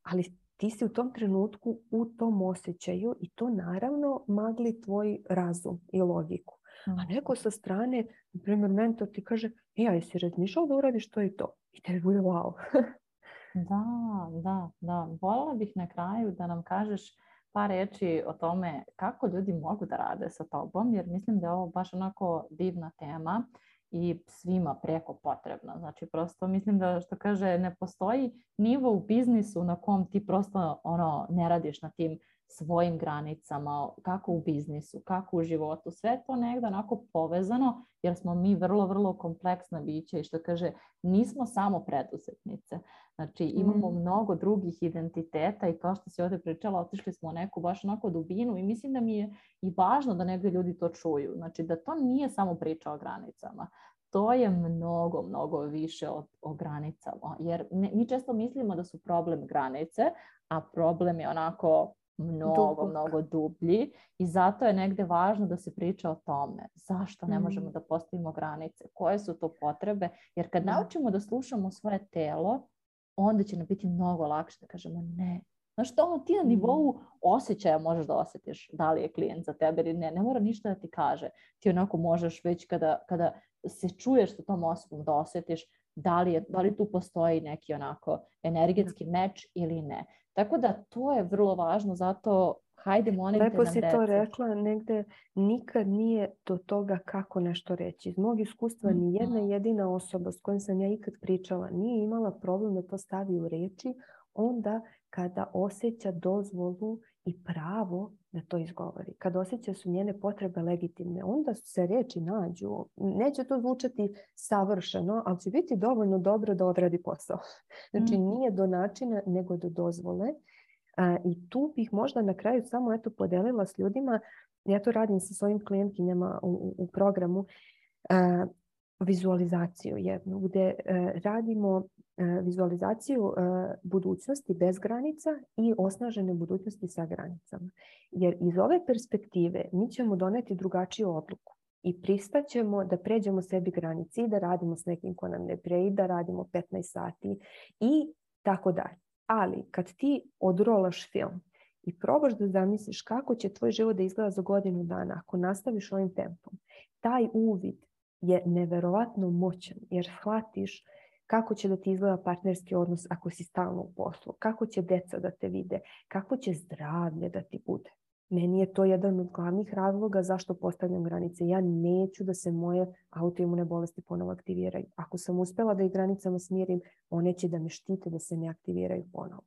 ali ti si u tom trenutku u tom osjećaju i to naravno magli tvoj razum i logiku. A Mhm. neko sa strane, na primjer mentor ti kaže, e, a jesi razmišljao da uradiš to i to? I tebi bude wow. Da, da, da. Voljela bih na kraju da nam kažeš par riječi o tome kako ljudi mogu da rade sa tobom, jer mislim da je ovo baš onako divna tema i svima preko potrebna. Znači prosto mislim da što kaže ne postoji nivo u biznisu na kom ti prosto ono ne radiš na tim svojim granicama, kako u biznisu, kako u životu. Sve to negdje onako povezano jer smo mi vrlo, vrlo kompleksna bića i što kaže nismo samo preduzetnice. Znači imamo Mm. mnogo drugih identiteta i kao što si ovdje pričala, otišli smo u neku baš onako dubinu i mislim da mi je i važno da negdje ljudi to čuju. Znači da to nije samo priča o granicama. To je mnogo, mnogo više od, o granicama. Jer ne- mi često mislimo da su problem granice, a problem je onako mnogo, Dubok. mnogo dublji i zato je negdje važno da se priča o tome. Zašto ne Mm. možemo da postavimo granice? Koje su to potrebe? Jer kad Da. naučimo da slušamo svoje telo, onda će nam biti mnogo lakše da kažemo ne. Znaš, to ono, ti na Mhm. nivou osjećaja možeš da osjetiš da li je klijent za tebe ili ne. Ne mora ništa da ti kaže. Ti onako možeš već kada, kada se čuješ sa tom osobom da osjetiš da li, je, da li tu postoji neki onako energetski meč ili ne. Tako da to je vrlo važno, zato hajde molim te Lepo nam si to reci. rekla, negde nikad nije do toga kako nešto reći. Iz mog iskustva Mhm. ni jedna jedina osoba s kojom sam ja ikad pričala nije imala problem da to stavi u reči onda kada osjeća dozvolu i pravo da to izgovori. Kad osjeća su njene potrebe legitimne, onda se riječi nađu. Neće to zvučati savršeno, ali će biti dovoljno dobro da odradi posao. Znači Mhm. nije do načina, nego do dozvole. A, I tu bih možda na kraju samo eto podelila s ljudima, ja to radim sa svojim klijentkinjama u, u- u programu, a, vizualizaciju jednu gdje e, radimo e, vizualizaciju e, budućnosti bez granica i osnažene budućnosti sa granicama. Jer iz ove perspektive mi ćemo doneti drugačiju odluku i pristaćemo da pređemo sebi granici i da radimo s nekim ko nam ne pre i da radimo 15 sati i tako dalje. Ali kad ti odrolaš film i probaš da zamisliš kako će tvoj život da izgleda za godinu dana ako nastaviš ovim tempom, taj uvid je neverovatno moćan jer shvatiš kako će da ti izgleda partnerski odnos ako si stalno u poslu, kako će deca da te vide, kako će zdravlje da ti bude. Meni je to jedan od glavnih razloga zašto postavljam granice. Ja neću da se moje autoimune bolesti ponovo aktiviraju. Ako sam uspjela da ih granicama smirim, one će da me štite da se ne aktiviraju ponovo.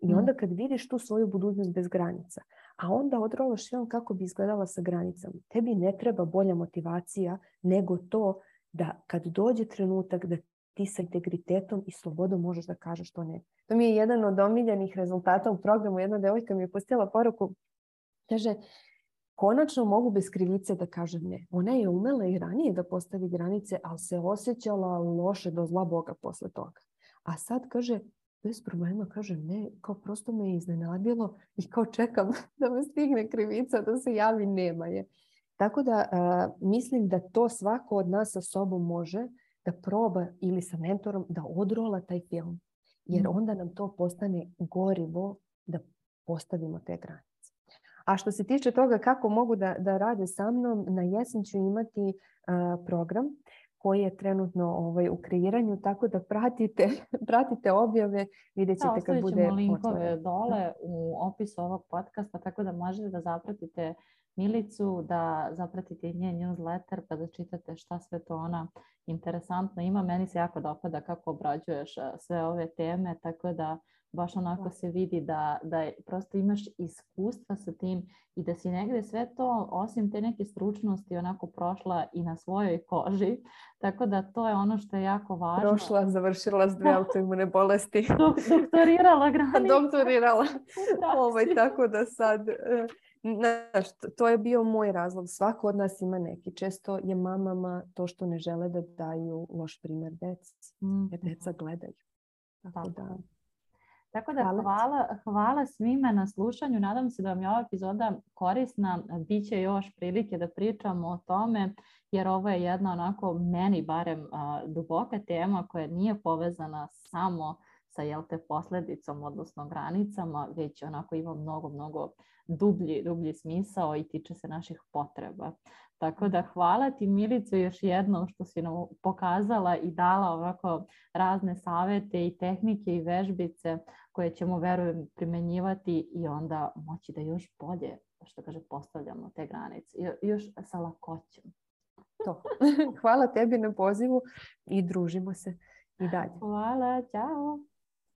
I Mm. onda kad vidiš tu svoju budućnost bez granica, a onda odrolaš film kako bi izgledala sa granicama, tebi ne treba bolja motivacija nego to da kad dođe trenutak da ti sa integritetom i slobodom možeš da kažeš to ne. To mi je jedan od omiljenih rezultata u programu. Jedna devojka mi je pustila poruku, kaže, konačno mogu bez krivice da kažem ne. Ona je umela i ranije da postavi granice, ali se osjećala loše do zla Boga posle toga. A sad kaže, bez problema kažem ne, kao prosto me je iznenadilo i kao čekam da me stigne krivica, da se javi, nema je. Tako da a, mislim da to svako od nas sa sobom može da proba ili sa mentorom da odrola taj film. Jer Mm. onda nam to postane gorivo da postavimo te granice. A što se tiče toga kako mogu da, da rade sa mnom, na jesen ću imati a, program koji je trenutno ovaj, u kreiranju, tako da pratite, pratite objave, vidjet ćete kad bude linkove dole u opisu ovog podcasta, tako da možete da zapratite Milicu, da zapratite njen newsletter pa da čitate šta sve to ona interesantno ima. Meni se jako dopada kako obrađuješ sve ove teme, tako da baš onako se vidi da, da prosto imaš iskustva sa tim i da si negde sve to, osim te neke stručnosti, onako prošla i na svojoj koži. Tako da to je ono što je jako važno. Prošla, završila s dve autoimune bolesti. Doktorirala granice. Doktorirala. ovaj, tako da sad... E, znaš, to je bio moj razlog. Svako od nas ima neki. Često je mamama to što ne žele da daju loš primjer deci. Jer deca gledaju. Tako da... Tako da hvala, hvala svima na slušanju. Nadam se da vam je ova epizoda korisna. Biće još prilike da pričamo o tome jer ovo je jedna onako meni barem duboka tema koja nije povezana samo sa jel te posledicom, odnosno granicama, već onako ima mnogo, mnogo dublji, dublji smisao i tiče se naših potreba. Tako da hvala ti Milicu još jednom što si nam pokazala i dala ovako razne savete i tehnike i vežbice koje ćemo verujem primenjivati i onda moći da još bolje što kaže postavljamo te granice još sa lakoćem. To. Hvala tebi na pozivu i družimo se i dalje. Hvala, čao.